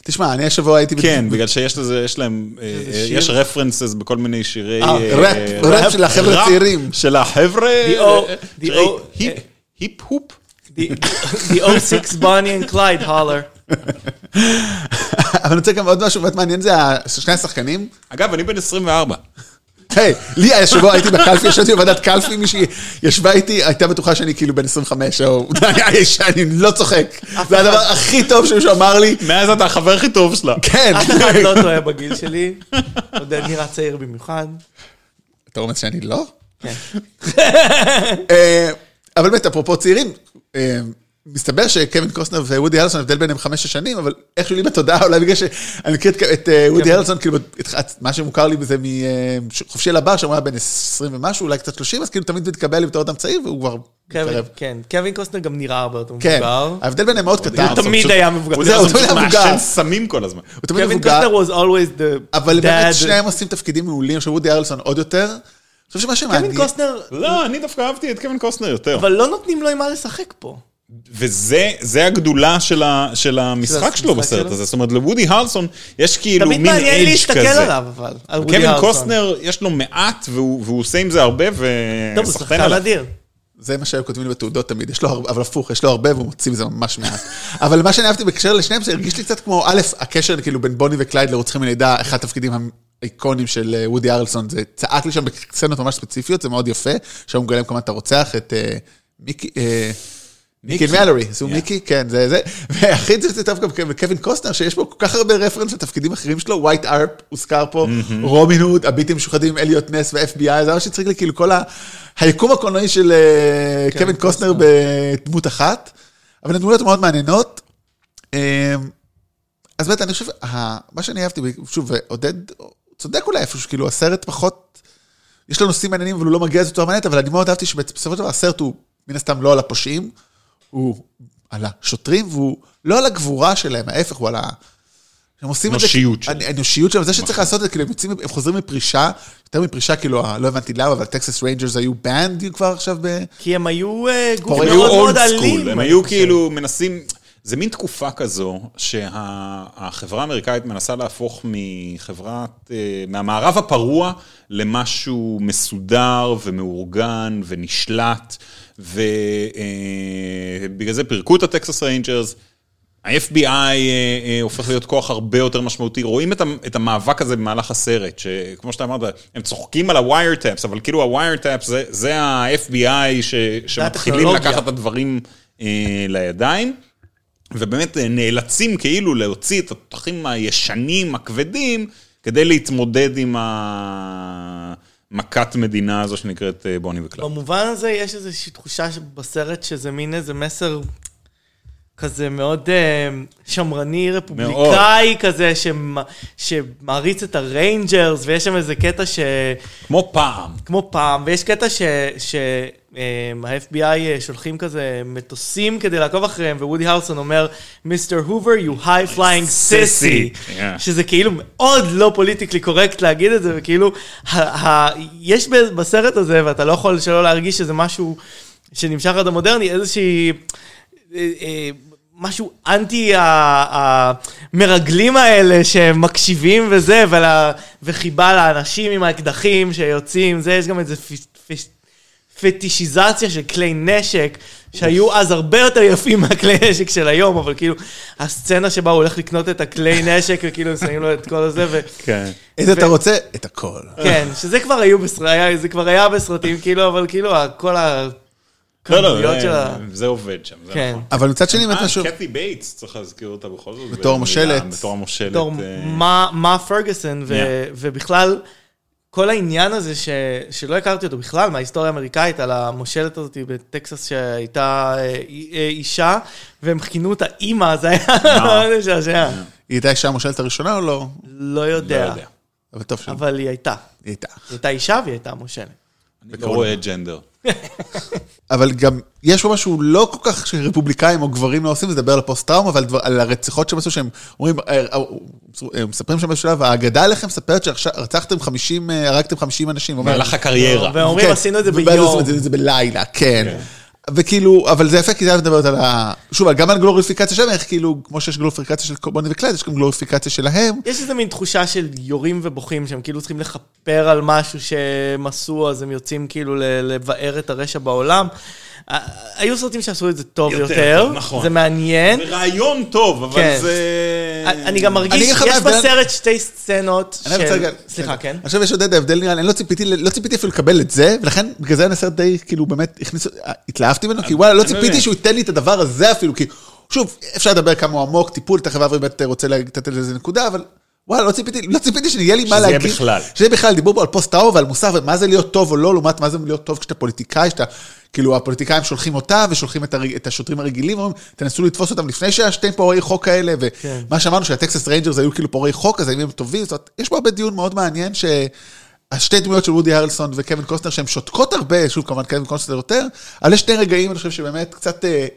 תשמע, אני השבוע הייתי... כן, בגלל שיש לזה, יש להם, אה, אה? יש רפרנסס בכל מיני שירי... אה, אה, ראפ, אה, ראפ של החבר'ה הצעירים. של החבר'ה... The O- אה, the שירי O- היפ, אה. היפ הופ. The the 06 בוני and קלייד, הולר. אבל אני רוצה גם עוד משהו באמת מעניין, זה שני השחקנים. אגב, אני בן 24. היי, לי השבוע הייתי בקלפי, ישבתי בוועדת קלפי, מישהי ישבה איתי, הייתה בטוחה שאני כאילו בן 25, או אני לא צוחק. זה הדבר הכי טוב שמישהו אמר לי, מאז אתה החבר הכי טוב שלה. כן. אף אחד לא טועה בגיל שלי. עודד נראה צעיר במיוחד. אתה אומר שאני לא? כן. אה, אבל באמת, אפרופו צעירים, אה, מסתבר שקווין קוסטנר ווודי הרלסון, הבדל ביניהם חמש שנים, אבל איכשהו לי בתודעה, אולי בגלל שאני מכיר את- אה, וודי כן. הרלסון, כאילו, את- מה שמוכר לי בזה מחופשי לבר, שהוא היה בן 20 ומשהו, אולי קצת 30, אז כאילו תמיד מתקבל לי בתור אדם צעיר, והוא כבר קווין, מתקרב. כן. קווין קוסטנר גם נראה הרבה יותר כן, מבוגר. ההבדל ביניהם מאוד קטן. הוא תמיד היה מבוגר. הוא זהו, הוא תמיד היה מבוגר. מעשן סמים כל הזמן. הוא תמיד קווין מבוגר, קוסטנר was always the אבל באמת. שניהם עושים תפקידים מעולים, עכשיו וודי הרלסון עוד יותר. אני חושב שמה שמעניין... קווין קוסטנר, לא, אני דווקא אהבתי את קווין קוסטנר יותר. אבל לא נותנים לו עם מה לשחק פה. וזה זה הגדולה של, ה, של המשחק שלו המשחק בסרט שלו? הזה. זאת אומרת, לוודי הרלסון יש כאילו תמיד מין מעניין אדג' להסתכל כזה. עליו, אבל. על וודי קווין הרלסון. קוסטנר, יש לו מעט, והוא, והוא עושה עם זה הרבה, טוב, הוא וסחטיין שחקן עליו. אדיר. זה מה שהיו כותבים לי בתעודות תמיד, יש לו הרבה, אבל הפוך, יש לו הרבה והוא מוציא מזה ממש מעט. אבל מה שאני אהבתי בקשר לשניהם, זה הרגיש לי קצת כמו, א', הקשר כאילו בין בוני וקלייד לרוצחים מלידה, אחד התפקידים האיקוניים של אה, וודי הרלסון, זה צעק לי שם בסצנות ממש ספציפיות, זה מאוד יפה, שם הוא מגלם כמובן את הרוצח, את אה, מיקי... אה, מיקי מלורי, עשו Yeah. מיקי, כן, זה זה. והכי זה טוב גם בקווין קוסטנר, שיש בו כל כך הרבה reference לתפקידים אחרים שלו, וואייט ארפ הוזכר פה, רובין הוד, הבלתי משוחדים, אליוט נס ו-FBI, זה ממש הצחיק לי, כאילו כל היקום הקולנועי של אה, קווין קוסטנר בדמות אחת, אבל הן דמויות מאוד מעניינות. אה, אז באמת, אני חושב, מה שאני אהבתי, שוב, עודד צודק אולי איפשהו, כאילו הסרט פחות, יש לו נושאים מעניינים, אבל הוא לא מגיע לזה בצורה מעניינת, אבל אני מאוד אהבתי שבסופו של דבר הסרט הוא מן הסתם לא על הפושעים, הוא על השוטרים, והוא לא על הגבורה שלהם, ההפך, הוא על ה... הם עושים את זה... אנושיות שלהם. האנושיות שלהם, זה שצריך לעשות את זה, כאילו, הם יוצאים, הם חוזרים מפרישה, יותר מפרישה, כאילו, לא הבנתי למה, אבל טקסס ריינג'רס היו banned כבר עכשיו ב... כי הם היו אה, גוף מאוד old מאוד אלים. הם היו. כאילו מנסים, זה מין תקופה כזו שהחברה האמריקאית מנסה להפוך מחברת, אה, מהמערב הפרוע למשהו מסודר ומאורגן ונשלט, ובגלל זה פירקו את הטקסס ריינג'רס. ה-FBI אה, אה, הופך להיות כוח הרבה יותר משמעותי, רואים את, ה- את המאבק הזה במהלך הסרט, שכמו שאתה אמרת, הם צוחקים על ה-wiretaps, אבל כאילו ה-wiretaps זה, זה ה-FBI ש, שמתחילים. לקחת את הדברים אה, לידיים, ובאמת נאלצים כאילו להוציא את התותחים הישנים, הכבדים, כדי להתמודד עם המכת מדינה הזו שנקראת אה, בוני וקלייד. במובן הזה יש איזושהי תחושה בסרט שזה מין איזה מסר כזה מאוד אה, שמרני, רפובליקאי כזה, שמ- שמעריץ את הריינג'רס, ויש שם איזה קטע ש... כמו פעם. כמו פעם, ויש קטע שה-FBI שולחים כזה מטוסים כדי לעקוב אחריהם, ווודי הרלסון אומר, Mister Hoover, you high flying sissy. שזה כאילו מאוד לא politically correct להגיד את זה, וכאילו, יש בסרט הזה, ואתה לא יכול שלא להרגיש שזה משהו שנמשך עד המודרני, איזושהי... משהו אנטי ה- המרגלים האלה שמקשיבים וזה, ולה- וחיבה לאנשים עם האקדחים שיוצאים, זה, יש גם איזה פ- פ- פטישיזציה של כלי נשק, שהיו אז הרבה יותר יפים מהכלי נשק של היום, אבל כאילו, הסצנה שבה הוא הולך לקנות את הכלי נשק, וכאילו שמים לו את כל הזה, ו... כן. איזה אתה רוצה? את הכל. כן, שזה כבר היו בסרט, זה כבר היה בסרטים, כאילו, אבל כאילו, כל לא, לא, זה- עובד שם, זה כן. נכון. אבל מצד שני, באמת אה, משהו... קתי בייטס, צריך להזכיר אותה בכל זאת. בתור המושלת. בתור המושלת. בתור אה, מה, פרגוסון. ובכלל, כל העניין הזה ש, שלא הכרתי אותו בכלל מההיסטוריה האמריקאית, על המושלת הזאת בטקסס שהייתה אה, אישה, והם כינו אותה אימא, זה היה משעשע. היא הייתה אישה המושלת הראשונה או לא? לא לא יודע, יודע. אבל טוב. אבל היא הייתה. היא הייתה. היא הייתה אישה והיא הייתה מושלת. אני לא רואה gender. אבל גם, יש פה משהו לא כל כך שרפובליקאים או גברים לא עושים, זה לדבר על הפוסט-טראומה, ועל דבר- על הרציחות שהם עשו, שהם אומרים, אה, אה, הם מספרים שם בשלב, האגדה עליכם מספרת שרצחתם 50, אה, הרגתם 50 אנשים. הוא אומר, מהלך הקריירה. ואומרים, כן, עשינו את זה ביום. עושים את זה- זה בלילה, כן. וכאילו, אבל זה יפה, כי זה היה מדברת על ה... שוב, גם על גלוריפיקציה שלהם, איך כאילו, כמו שיש גלוריפיקציה של בוני וקלייד, יש גם גלוריפיקציה שלהם. יש איזה מין תחושה של יורים ובוכים, שהם כאילו צריכים לכפר על משהו שהם עשו, אז הם יוצאים כאילו לבאר את הרשע בעולם. היו סרטים שעשו את זה טוב יותר נכון. זה מעניין. זה רעיון טוב, אבל כן. זה... אני גם מרגיש, יש בסרט שתי סצנות אני רוצה רגע... סליחה, כן? עכשיו יש עוד איזה הבדל נראה לי, אני לא ציפיתי, לא ציפיתי אפילו לקבל את זה, ולכן בגלל זה הסרט די, כאילו באמת, הכניס, התלהבתי ממנו, כי וואלה, לא ציפיתי. שהוא ייתן לי את הדבר הזה אפילו, כי, שוב, אפשר לדבר כמה הוא עמוק, טיפול, תכף אברי באמת רוצה לתת לזה נקודה, אבל וואלה, לא ציפיתי, לא ציפיתי שיהיה לי מה שזה יהיה להגיד. בכלל. שזה בכלל, דיבור פה על פוסט-טראומה ועל מוסר, ומה זה להיות טוב או לא, לעומת מה זה להיות טוב כשאתה פוליטיקאי, שאתה, כאילו, הפוליטיקאים שולחים אותה ושולחים את, הר- את השוטרים הרגילים, אומרים, תנסו לתפוס אותם לפני שהיה שתי פורעי חוק כאלה, כן. ומה שאמרנו שהטקסס ריינג'רס היו כאילו פורעי חוק, אז האם הם טובים, זאת אומרת, יש פה הרבה דיון מאוד מעניין, שהשתי דמויות של וודי הרלסון וקווין קוסטנר, שהן שותקות הרבה, שוב, כמובן קווין קוסטנר יותר, אבל יש שני רגעים, אני חושב שבאמת קצת, אה,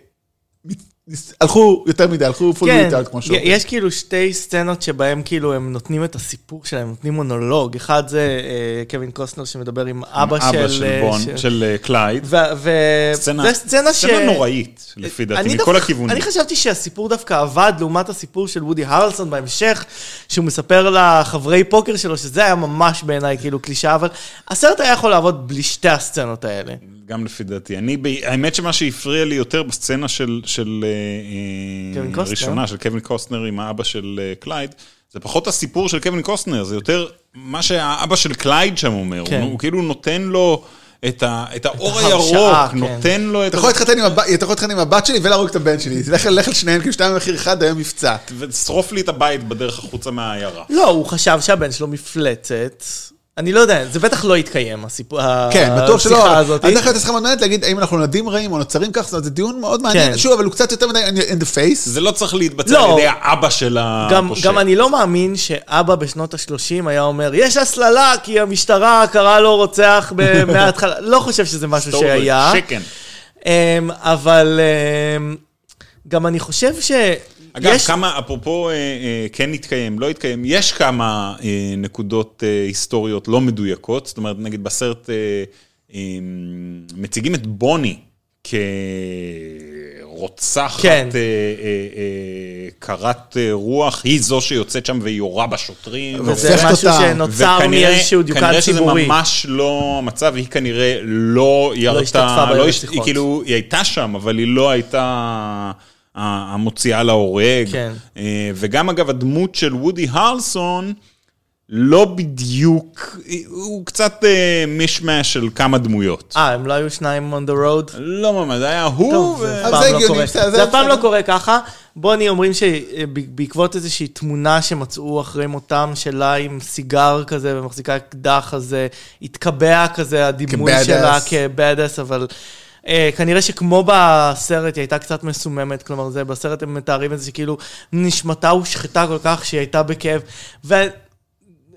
הלכו יותר מדי, הלכו full כן, מיטל, כמו שאומרים. יש כאילו שתי סצנות שבהם כאילו הם נותנים את הסיפור שלהם, נותנים מונולוג. אחד זה אה, קווין קוסטנר שמדבר עם אבא של... אבא של אה, בונ, של- של אה, קלייד. ו- ו- סצנה זה סצנה ש... סצנה נוראית, לפי דעתי, מכל דווקא- הכיוונים. אני חשבתי שהסיפור דווקא עבד לעומת הסיפור של וודי הרלסון בהמשך, שהוא מספר לחברי פוקר שלו, שזה היה ממש בעיניי כאילו קלישאה, אבל הסרט היה יכול לעבוד בלי שתי הסצנות האלה. גם לפי דעתי. אני, האמת שמה שהפריע לי יותר בסצנה של, של אה. הראשונה, של קווין קוסטנר עם האבא של אה, קלייד, זה פחות הסיפור של קווין קוסטנר, זה יותר מה שהאבא של קלייד שם אומר. כן. הוא, הוא כאילו נותן לו את, ה, את האור ההרשאה, הירוק, כן. נותן לו את... אתה יכול להתחתן עם הבת- אתה יכול להתחתן עם הבת שלי ולהרוג את הבן שלי, לך על שניהם, כאילו שתיים במחיר אחד, היום מבצע. ושרוף לי את הבית בדרך החוצה מהעיירה. לא, הוא חשב שהבן שלו מפלצת. אני לא יודע, זה בטח לא יתקיים, הסיפור, כן, בטוח שלא. השיחה הזאת. אני דרך אגב צריכה מאוד מעניינת להגיד האם אנחנו נולדים רעים או נוצרים כך, זאת אומרת, זה דיון מאוד מעניין. כן. שוב, אבל הוא קצת יותר מדי in the face. זה לא צריך להתבצע לא. על ידי האבא של גם, הפושע. גם אני לא מאמין שאבא בשנות ה-30 היה אומר, יש הסללה כי המשטרה קראה לו רוצח ב- מההתחלה. לא חושב שזה משהו שהיה. שקן. אמ, אבל אמ, גם אני חושב ש... אגב, יש- כמה, אפרופו אה, אה, כן התקיים, לא התקיים, יש כמה אה, נקודות אה, היסטוריות לא מדויקות, זאת אומרת, נגיד בסרט אה, אה, מציגים את בוני כרוצחת כן. אה, אה, אה, קרת אה, רוח, היא זו שיוצאת שם ויורה בשוטרים. וזה משהו אותה. שנוצר מאיזשהו דיוקן כנראה שזה ציבורי. ממש לא המצב, היא כנראה לא ירתה, השתתפה לא ברציחות. הש- היא כאילו, היא הייתה שם, אבל היא לא הייתה המוציאה להורג. כן. אה, וגם אגב, הדמות של וודי הרלסון, לא בדיוק, הוא קצת אה, מישמש של כמה דמויות. אה, הם לא היו שניים on the road? לא ממש, זה היה הוא, טוב, ו- זה אבל אף זה פעם לא קורה. זה זה אף פעם בסדר. לא קורה ככה. בוני אומרים שבעקבות איזושהי תמונה שמצאו אחרי מותם שלה עם סיגר כזה ומחזיקה אקדח, אז אה, התקבע כזה הדימוי. שלה כבאדס, אבל... אה, כנראה שכמו בסרט היא הייתה קצת מסוממת, כלומר זה בסרט הם מתארים את זה שכאילו נשמתה הושחתה כל כך שהיא הייתה בכאב. ו...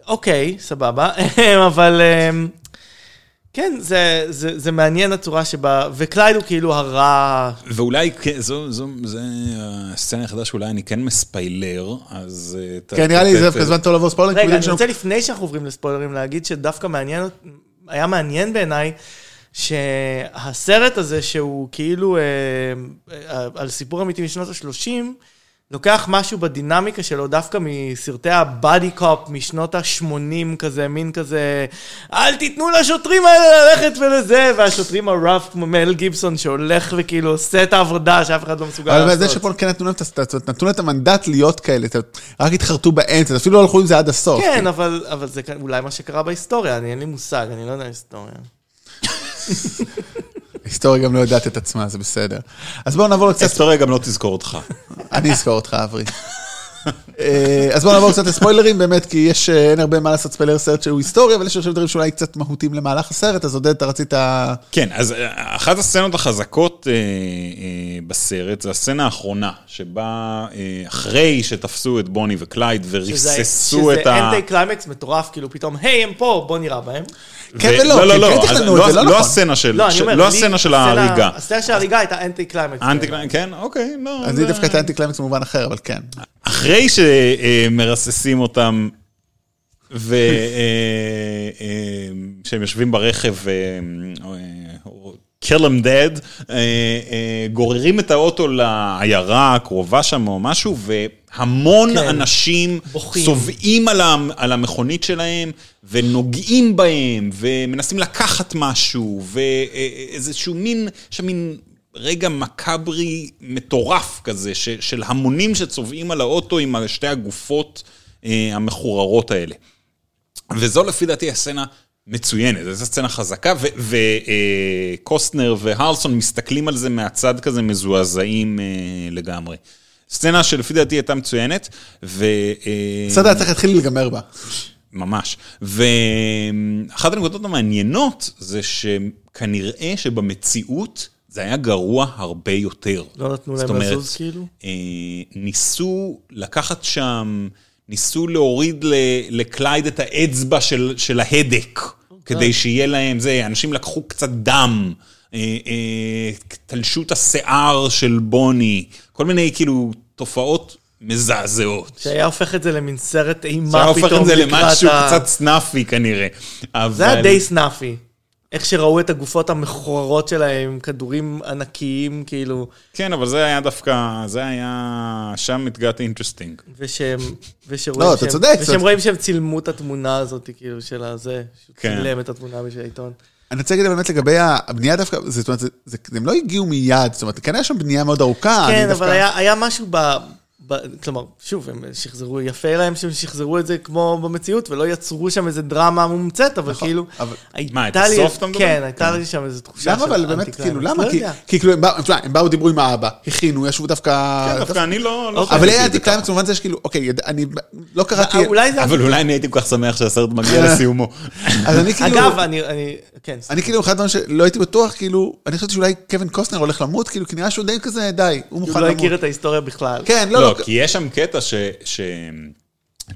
אוקיי, סבבה, אבל אמ, כן, זה, זה, זה מעניין הצורה שבה, וקלייד הוא כאילו הרע, ואולי, כן, זו, זו, זה הסצנה היחידה שאולי אני כן מספיילר, אז... אה, כן, נראה לי זה דווקא זמן טוב לבוא ספוילרים. כי רגע, אני רוצה לפני שאנחנו עוברים לספוילרים להגיד שדווקא מעניין, היה מעניין בעיניי, שהסרט הזה שהוא כאילו אה, אה, על סיפור אמיתי משנות ה-30, לוקח משהו בדינמיקה שלו דווקא מסרטי הבאדי קופ משנות ה-80 כזה, מין כזה, אל תיתנו לשוטרים האלה ללכת ולזה, והשוטרים הרף כמו מל גיבסון שהולך וכאילו עושה את העבודה שאף אחד לא מסוגל אבל לעשות. זה שפה כן נתנו להם נתנו להם את המנדט להיות כאלה, רק התחרטו באמצע, אפילו לא הלכו עם זה עד הסוף. כן, אבל, אבל זה אולי מה שקרה בהיסטוריה, אני אין לי מושג, אני לא יודע היסטוריה. ההיסטוריה גם לא יודעת את עצמה, זה בסדר. אז בואו נעבור קצת ההיסטוריה גם לא תזכור אותך. אני אזכור אותך, אברי. אה, אז בואו נעבור קצת לספוילרים, באמת, כי יש, אה, אין הרבה מה לעשות ספיילר סרט שהוא היסטוריה, אבל יש עכשיו דברים שאולי קצת מהותיים למהלך הסרט, אז עודד, אתה רצית... כן, אז אה, אחת הסצנות החזקות אה, אה, בסרט זה הסצנה האחרונה, שבה אה, אחרי שתפסו את בוני וקלייד וריססו את ה... שזה אנטי קליימקס מטורף, כאילו פתאום, היי, הם פה, בוא נירה בהם. כן ולא, לא, לא, לא, כן אז תכננו את זה, לא לא נכון. הסצנה של לא, של- לא הסצנה של ההריגה. הסצנה של ההריגה הייתה אנטי קליימקס. האנטי כן, אוקיי, לא. אז היא דווקא את האנטי קליימקס במובן אחר, אבל כן. אחרי שמרססים אותם, ושהם יושבים ברכב, אה, אה, kill them dead, אה, אה, גוררים את האוטו לעיירה הקרובה שם או משהו, והמון כן. אנשים. צובעים על על המכונית שלהם, ונוגעים בהם, ומנסים לקחת משהו, ואיזשהו מין, יש מין... רגע מקאברי מטורף כזה, ש, של המונים שצובעים על האוטו עם שתי הגופות אה, המחוררות האלה. וזו לפי דעתי הסצנה מצוינת, זו סצנה חזקה, וקוסטנר והרלסון מסתכלים על זה מהצד כזה מזועזעים אה, לגמרי. סצנה שלפי דעתי הייתה מצוינת, ו... אה, בסדר, צריך להתחיל להיגמר בה. ממש. ואחת הנקודות המעניינות זה שכנראה שבמציאות זה היה גרוע הרבה יותר. לא נתנו להם לזוז כאילו? אה, ניסו לקחת שם, ניסו להוריד לקלייד את האצבע של, של ההדק, כדי שיהיה להם זה, אנשים לקחו קצת דם. אה, אה, תלשו את השיער של בוני, כל מיני כאילו תופעות מזעזעות. שהיה הופך את זה למין סרט אימה זה היה פתאום הופך את זה לקראת למשהו ה- קצת סנאפי כנראה. זה היה די סנאפי. איך שראו את הגופות המכוערות שלהם כדורים ענקיים, כאילו, כן, אבל זה היה דווקא, זה היה, שם it got interesting. ושהם, ושרואים לא, אתה שהם, צודק, ושהם. רואים שהם צילמו את התמונה הזאת, כאילו, של הזה, שהוא כן. צילם את התמונה בשביל העיתון. אני רוצה להגיד באמת לגבי הבנייה דווקא, זאת אומרת, זה- זה- הם לא הגיעו מיד, זאת אומרת, כן היה שם בנייה מאוד ארוכה. כן, דווקא- אבל היה, היה משהו ב... ב... כלומר, שוב, הם שחזרו, יפה להם שהם שחזרו את זה כמו במציאות, ולא יצרו שם איזה דרמה מומצאת, אבל נכון, כאילו... אבל- הייתה מה, את לי- הסוף אתה מדבר? כן, הייתה לי שם איזו תחושה למה אבל באמת. כאילו, למה? לא כי יודע. כי כאילו, הם באו- תשמע, הם באו, דיברו עם האבא, הכינו, ישבו דווקא... כן, דווקא אני לא... לא אוקיי. אבל היה אנטי קליימקס. במובן זה שכאילו, אוקיי, יד- אני לא קראתי... אה. אבל אולי אני הייתי כל כך שמח שהסרט מגיע לסיומו. אז אני כאילו... אגב, אני... כן, אני כאילו, אחד הדברים שלא הייתי בטוח, כאילו, אני חשבתי שאולי קווין קוסטנר הולך למות, כאילו, כי נראה שהוא די כזה, די, הוא הוא מוכן לא למות. הכיר את ההיסטוריה בכלל. כן, לא, לא, כי יש שם קטע ש... ש...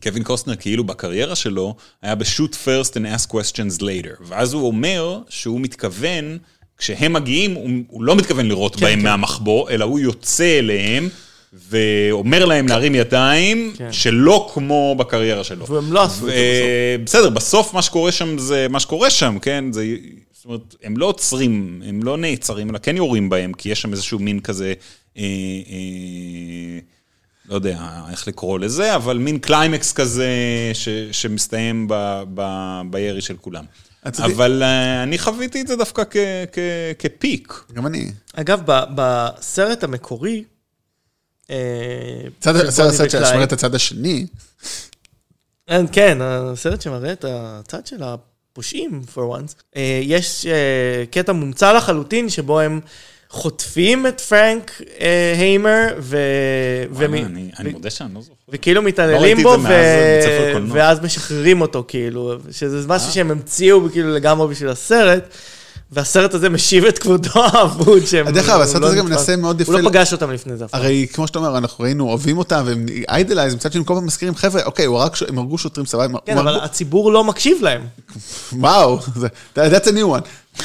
קווין קוסטנר כאילו בקריירה שלו היה ב-shoot first and ask questions later. ואז הוא אומר שהוא מתכוון, כשהם מגיעים, הוא, הוא לא מתכוון לירות כן, בהם כן. מהמחבוא, אלא הוא יוצא אליהם ואומר להם להרים ידיים, כן. שלא כמו בקריירה שלו. והם לא עשו את זה ו- בסדר, בסוף מה שקורה שם זה מה שקורה שם, כן? זה... זאת אומרת, הם לא עוצרים, הם לא נעצרים, אלא כן יורים בהם, כי יש שם איזשהו מין כזה, אה, אה, לא יודע איך לקרוא לזה, אבל מין קליימקס כזה ש, שמסתיים ב, ב, בירי של כולם. רציתי- אבל אה, אני חוויתי את זה דווקא כ, כ, כפיק. גם אני. אגב, ב- בסרט המקורי, אה, צד- הסרט הסרט שמראה את הצד השני, אה, כן, הסרט שמראה את הצד של הפושעים, for once. יש קטע מומצא לחלוטין שבו הם חוטפים את פרנק אה, היימר, ו... וואלה, ומ- אני, אני מודה שאני לא זוכר. וכאילו לא מתעללים את בו, קולנוע. ואז משחררים אותו, כאילו, שזה משהו אה. שהם המציאו כאילו לגמרי בשביל הסרט, והסרט הזה משיב את כבודו האבוד שהם... דרך אגב, הוא הסרט לא הזה גם. מנסה מאוד יפה... הוא לא פגש אותם לפני זה. הרי כמו שאתה אומר, אנחנו ראינו, אוהבים אותם, והם איידלייז, מצד שני כל פעם מזכירים, חבר'ה, אוקיי, הם הרגו שוטרים סבבה, כן, אבל הציבור לא מקשיב להם. וואו, that's a new one.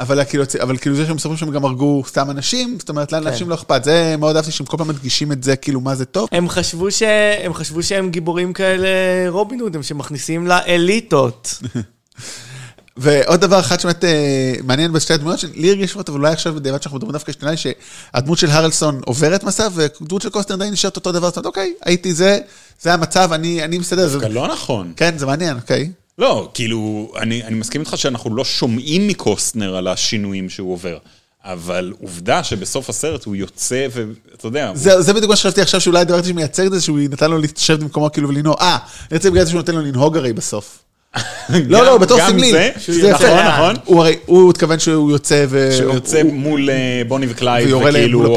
אבל כאילו, אבל כאילו זה שהם מספרים שהם גם הרגו סתם אנשים, זאת אומרת, לאנשים לא אכפת. זה מאוד אהבתי שהם כל פעם מדגישים את זה, כאילו, מה זה טוב. הם חשבו, ש... הם חשבו שהם גיבורים כאלה רובין הוד, הם שמכניסים לאליטות. ועוד דבר אחד שבאמת אה, מעניין בשתי הדמויות, שלי הרגיש אותה, אבל אולי עכשיו בדיעבד שאנחנו מדברים דווקא שתנאי, שהדמות של הרלסון עוברת מסע, ודמות של קוסטנר די נשארת אותו דבר, זאת אומרת, אוקיי, הייתי זה, זה המצב, אני אני מסתדר. זה- לא נכון. כן, זה מעניין, אוקיי. לא, כאילו, אני, אני מסכים איתך שאנחנו לא שומעים מקוסטנר על השינויים שהוא עובר. אבל עובדה שבסוף הסרט הוא יוצא, ואתה יודע, הוא- זה, זה בדיוק מה שחשבתי עכשיו, שאולי הדבר הזה שמייצג את זה, שהוא נתן לו לשבת במקומו כאילו ולנהוג. אה, רוצה בגלל זה שהוא נותן לו לנהוג הרי בסוף. לא, לא, בתור גם סמלי. זה, שזה. נכון, נכון. הוא הרי, הוא התכוון שהוא יוצא ו... שהוא יוצא מול אה, בוני להם וכאילו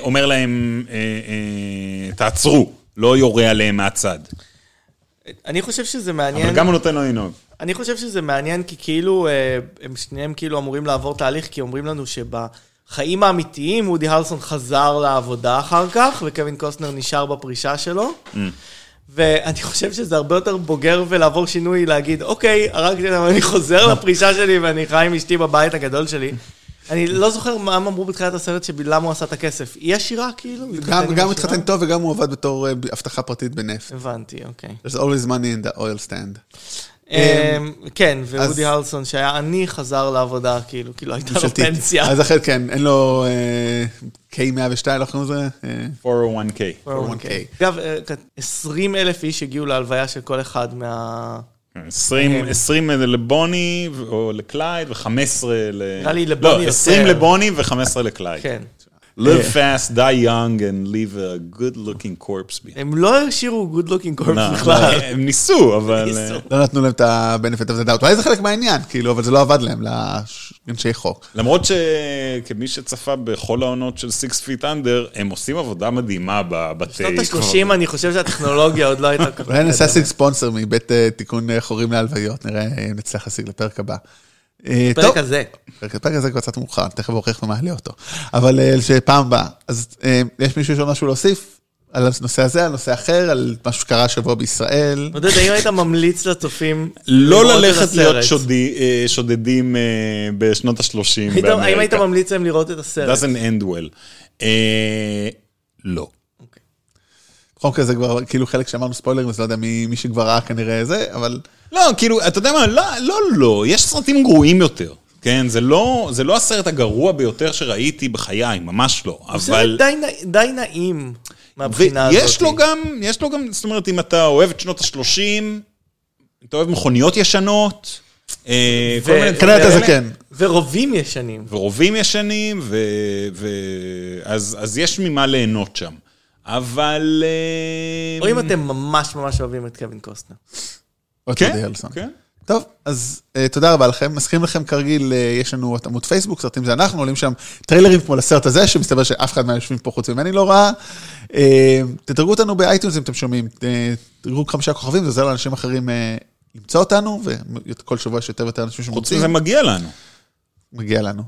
אומר להם, אה, אה, תעצרו, לא יורה עליהם מהצד. אני חושב שזה מעניין. אבל גם הוא נותן לו לנהוג. אני חושב שזה מעניין, כי כאילו, אה, הם שניהם כאילו אמורים לעבור תהליך, כי אומרים לנו שבחיים האמיתיים וודי הרלסון חזר לעבודה אחר כך, וקווין קוסטנר נשאר בפרישה שלו. ואני חושב שזה הרבה יותר בוגר ולעבור שינוי, להגיד, אוקיי, הרגתי אותם, אני חוזר לפרישה שלי ואני חי עם אשתי בבית הגדול שלי. אני לא זוכר מה הם אמרו בתחילת הסרט, שלמה הוא עשה את הכסף. היא עשירה, כאילו? גם, התחתן טוב וגם הוא עבד בתור אה, אבטחה פרטית בנפט. הבנתי, אוקיי. There's always money in the oil stand. אמ, כן, אז- ווודי הרלסון שהיה עני חזר לעבודה, כאילו, כאילו הייתה לו. פנסיה. אז אחרי, כן, אין לו אה, K102, לא קוראים לזה? אה, 401k. 401k. אגב, אה, 20 אלף איש הגיעו להלוויה של כל אחד מה... 20 20 לבוני או לקלייד ו-15 ל... נראה לי לבוני לא, 20 יותר. לבוני ו-15 לקלייד. כן. Live fast, die young and leave a good looking corpse behind. הם לא השאירו good looking corpse לא, בכלל. הם ניסו, אבל... ניסו. לא נתנו להם את ה-benefit of the doubt. אולי זה חלק מהעניין, כאילו, אבל זה לא עבד להם, לאנשי חוק. למרות שכמי שצפה בכל העונות של Six Feet Under, הם עושים עבודה מדהימה בבתי... בשנות ה-30 אני חושב שהטכנולוגיה עוד לא הייתה כל כך... אולי ננסה להשיג ספונסר מבית אה, תיקון אה, חורים להלוויות, נראה אם נצליח להשיג לפרק הבא. אה, פרק הזה. פרק הפרק הזה כבר קצת מאוחר, תכף אוכיח ומעלה אותו. אבל אה, שפעם הבאה. אז אה, יש מישהו שיש משהו להוסיף על הנושא הזה, על נושא אחר, על משהו שקרה השבוע בישראל? עודד, האם היית ממליץ לצופים לא ללכת להיות שודדים בשנות ה-30 היית- האם היית באמריקה. ממליץ להם לראות את הסרט? doesn't end well. לא. מקרה זה כבר כאילו חלק שאמרנו ספוילרים, אז לא יודע מי מי שכבר ראה כנראה זה, אבל לא, כאילו, אתה יודע מה, לא, לא, לא, יש סרטים גרועים יותר. כן, זה לא, זה לא הסרט הגרוע ביותר שראיתי בחיי, ממש לא. זה אבל... די נע- די נעים מהבחינה הזאת. ויש לו גם, יש לו גם, זאת אומרת, אם אתה אוהב את שנות ה-30, אתה אוהב מכוניות ישנות, אה, כל מיני כנראה אתה זקן. ורובים ישנים. ורובים ישנים, ו... ו... אז, אז יש ממה ליהנות שם. אבל... אה, או אם אתם ממש ממש אוהבים את קווין קוסטנר. כן. כן. טוב, אז אה, תודה רבה לכם. מזכירים לכם כרגיל, אה, יש לנו את עמוד פייסבוק, סרטים זה אנחנו, עולים שם טריילרים כמו לסרט הזה, שמסתבר שאף אחד מהיושבים פה חוץ ממני לא ראה. אה, תדרגו אותנו ב-iTunes אם אתם שומעים, אה, תדרגו חמישה כוכבים, זה עוזר לאנשים אחרים אה, למצוא אותנו, וכל שבוע יש יותר ויותר אנשים חוץ שמוצאים, מזה מגיע לנו. מגיע לנו.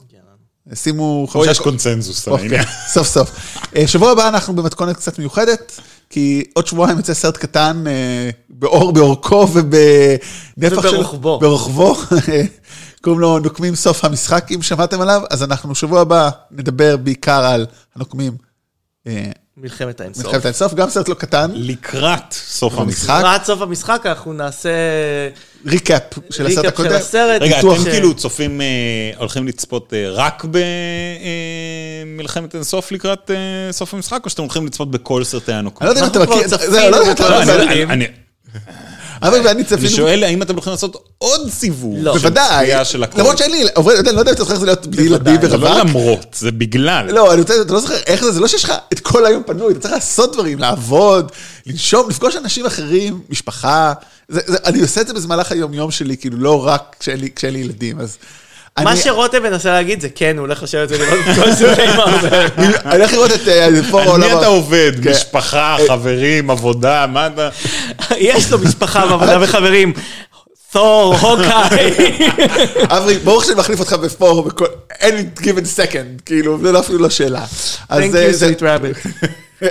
שימו פה חמישה יש קונצנזוס על אוקיי, העניין. סוף סוף. אה, שבוע הבא אנחנו במתכונת קצת מיוחדת, כי עוד שבועיים יוצא סרט קטן אה, באור, באורכו ובנפח של... וברוחבו. ברוחבו. קוראים לו נוקמים סוף המשחק, אם שמעתם עליו, אז אנחנו שבוע הבא נדבר בעיקר על הנוקמים אה, מלחמת האינסוף. מלחמת האינסוף, גם סרט לא קטן, לקראת סוף המשחק. עד סוף המשחק אנחנו נעשה ריקאפ של הסרט ריקאפ של הקודם. הסרט. רגע, אתם כאילו צופים, אה, הולכים לצפות אה, רק במלחמת אינסוף לקראת אה, סוף המשחק, או שאתם הולכים לצפות בכל סרטי הנוקמים? אני לא יודע אם אתה מכיר, צפינו לא יודע אם אתה בכל לא, אבל-. אני- ואני אני צפינו, שואל האם אתם הולכים לעשות עוד סיבוב לא. בוודאי. למרות שאין לי, אני לא יודע אם אתה זוכר איך זה להיות בלי. ילדים זה לא ורווק. למרות, זה בגלל. לא, אני רוצה, אתה לא זוכר איך זה, זה לא שיש לך את כל היום פנוי, אתה צריך לעשות דברים, לעבוד, לנשום, לפגוש אנשים אחרים, משפחה. אני עושה את זה במהלך היום-יום שלי, כאילו לא רק כשאין לי ילדים, אז... מה שרותם מנסה להגיד זה כן, הוא הולך לשבת ולראות את כל סרטי מרוויל. אני הולך לראות את אה, פור על העולם. מי אתה עובד? כן. משפחה, חברים, עבודה, מה אתה... יש לו משפחה ועבודה וחברים. תור, הוקאי. אברי, ברוך שאני מחליף אותך בפור, בכל... any given second, כאילו, זה לא אפילו לא שאלה. אז Thank you, זה- sweet rabbit.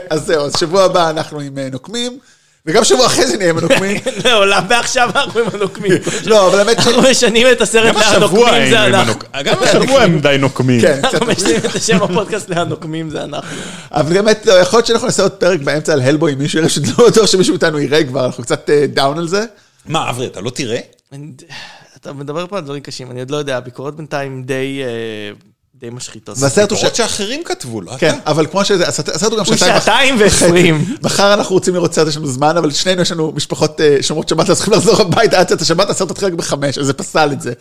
אז זהו, אז שבוע הבא אנחנו עם אה, נוקמים, וגם שבוע אחרי זה נהיה עם הנוקמים. לעולם מעכשיו אנחנו עם הנוקמים. לא, אבל האמת ש... אנחנו משנים את הסרט להנוקמים זה עם אנחנו. גם השבוע הם די נוקמים. כן, קצת. אנחנו משנים את השם הפודקאסט להנוקמים זה אנחנו. אבל באמת, לא, יכול להיות שאנחנו נעשה עוד פרק באמצע על הלבוי, אם מישהו יראה שלא בטוח שמישהו מאיתנו יראה כבר, אנחנו קצת down על זה. מה, אברי, אתה לא תראה? אני- אתה מדבר פה על דברים קשים, אני עוד לא יודע, הביקורות בינתיים די אה, די משחיתות. והסרט הוא ש... תורות שאחרים כתבו, לא כן, אתה. אבל כמו שזה, הסרט הוא גם הוא שעתיים. שעתיים ועשרים. מחר אנחנו רוצים לראות סרט, יש לנו זמן, אבל שנינו יש לנו משפחות אה, שומרות שבת, אז צריכים לחזור הביתה עד צאת השבת, הסרט התחיל רק בחמש, אז זה פסל את זה.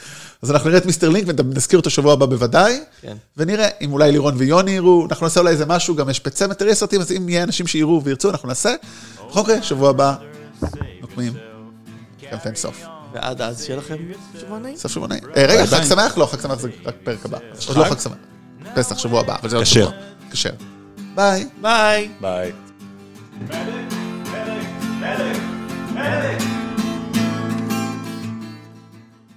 אז אנחנו נראה את מיסטר לינק ונזכיר אותו שבוע הבא בוודאי, כן. ונראה אם אולי לירון ויוני יראו, אנחנו נעשה אולי איזה משהו, גם יש קבוצת מטורפי סרטים, אז אם יהיה אנשים שיראו וירצו, אנחנו נעשה. אוקיי, שבוע הבא, נוקמים, גם סוף. ועד אז שיהיה לכם שבוע נעים. סוף שבוע נעים. אה, רגע, חג שמח? לא, חג שמח זה רק פרק הבא. עוד לא חג שמח. פסח, שבוע הבא, אבל זה עוד שבוע. קשר. ביי. ביי. ביי.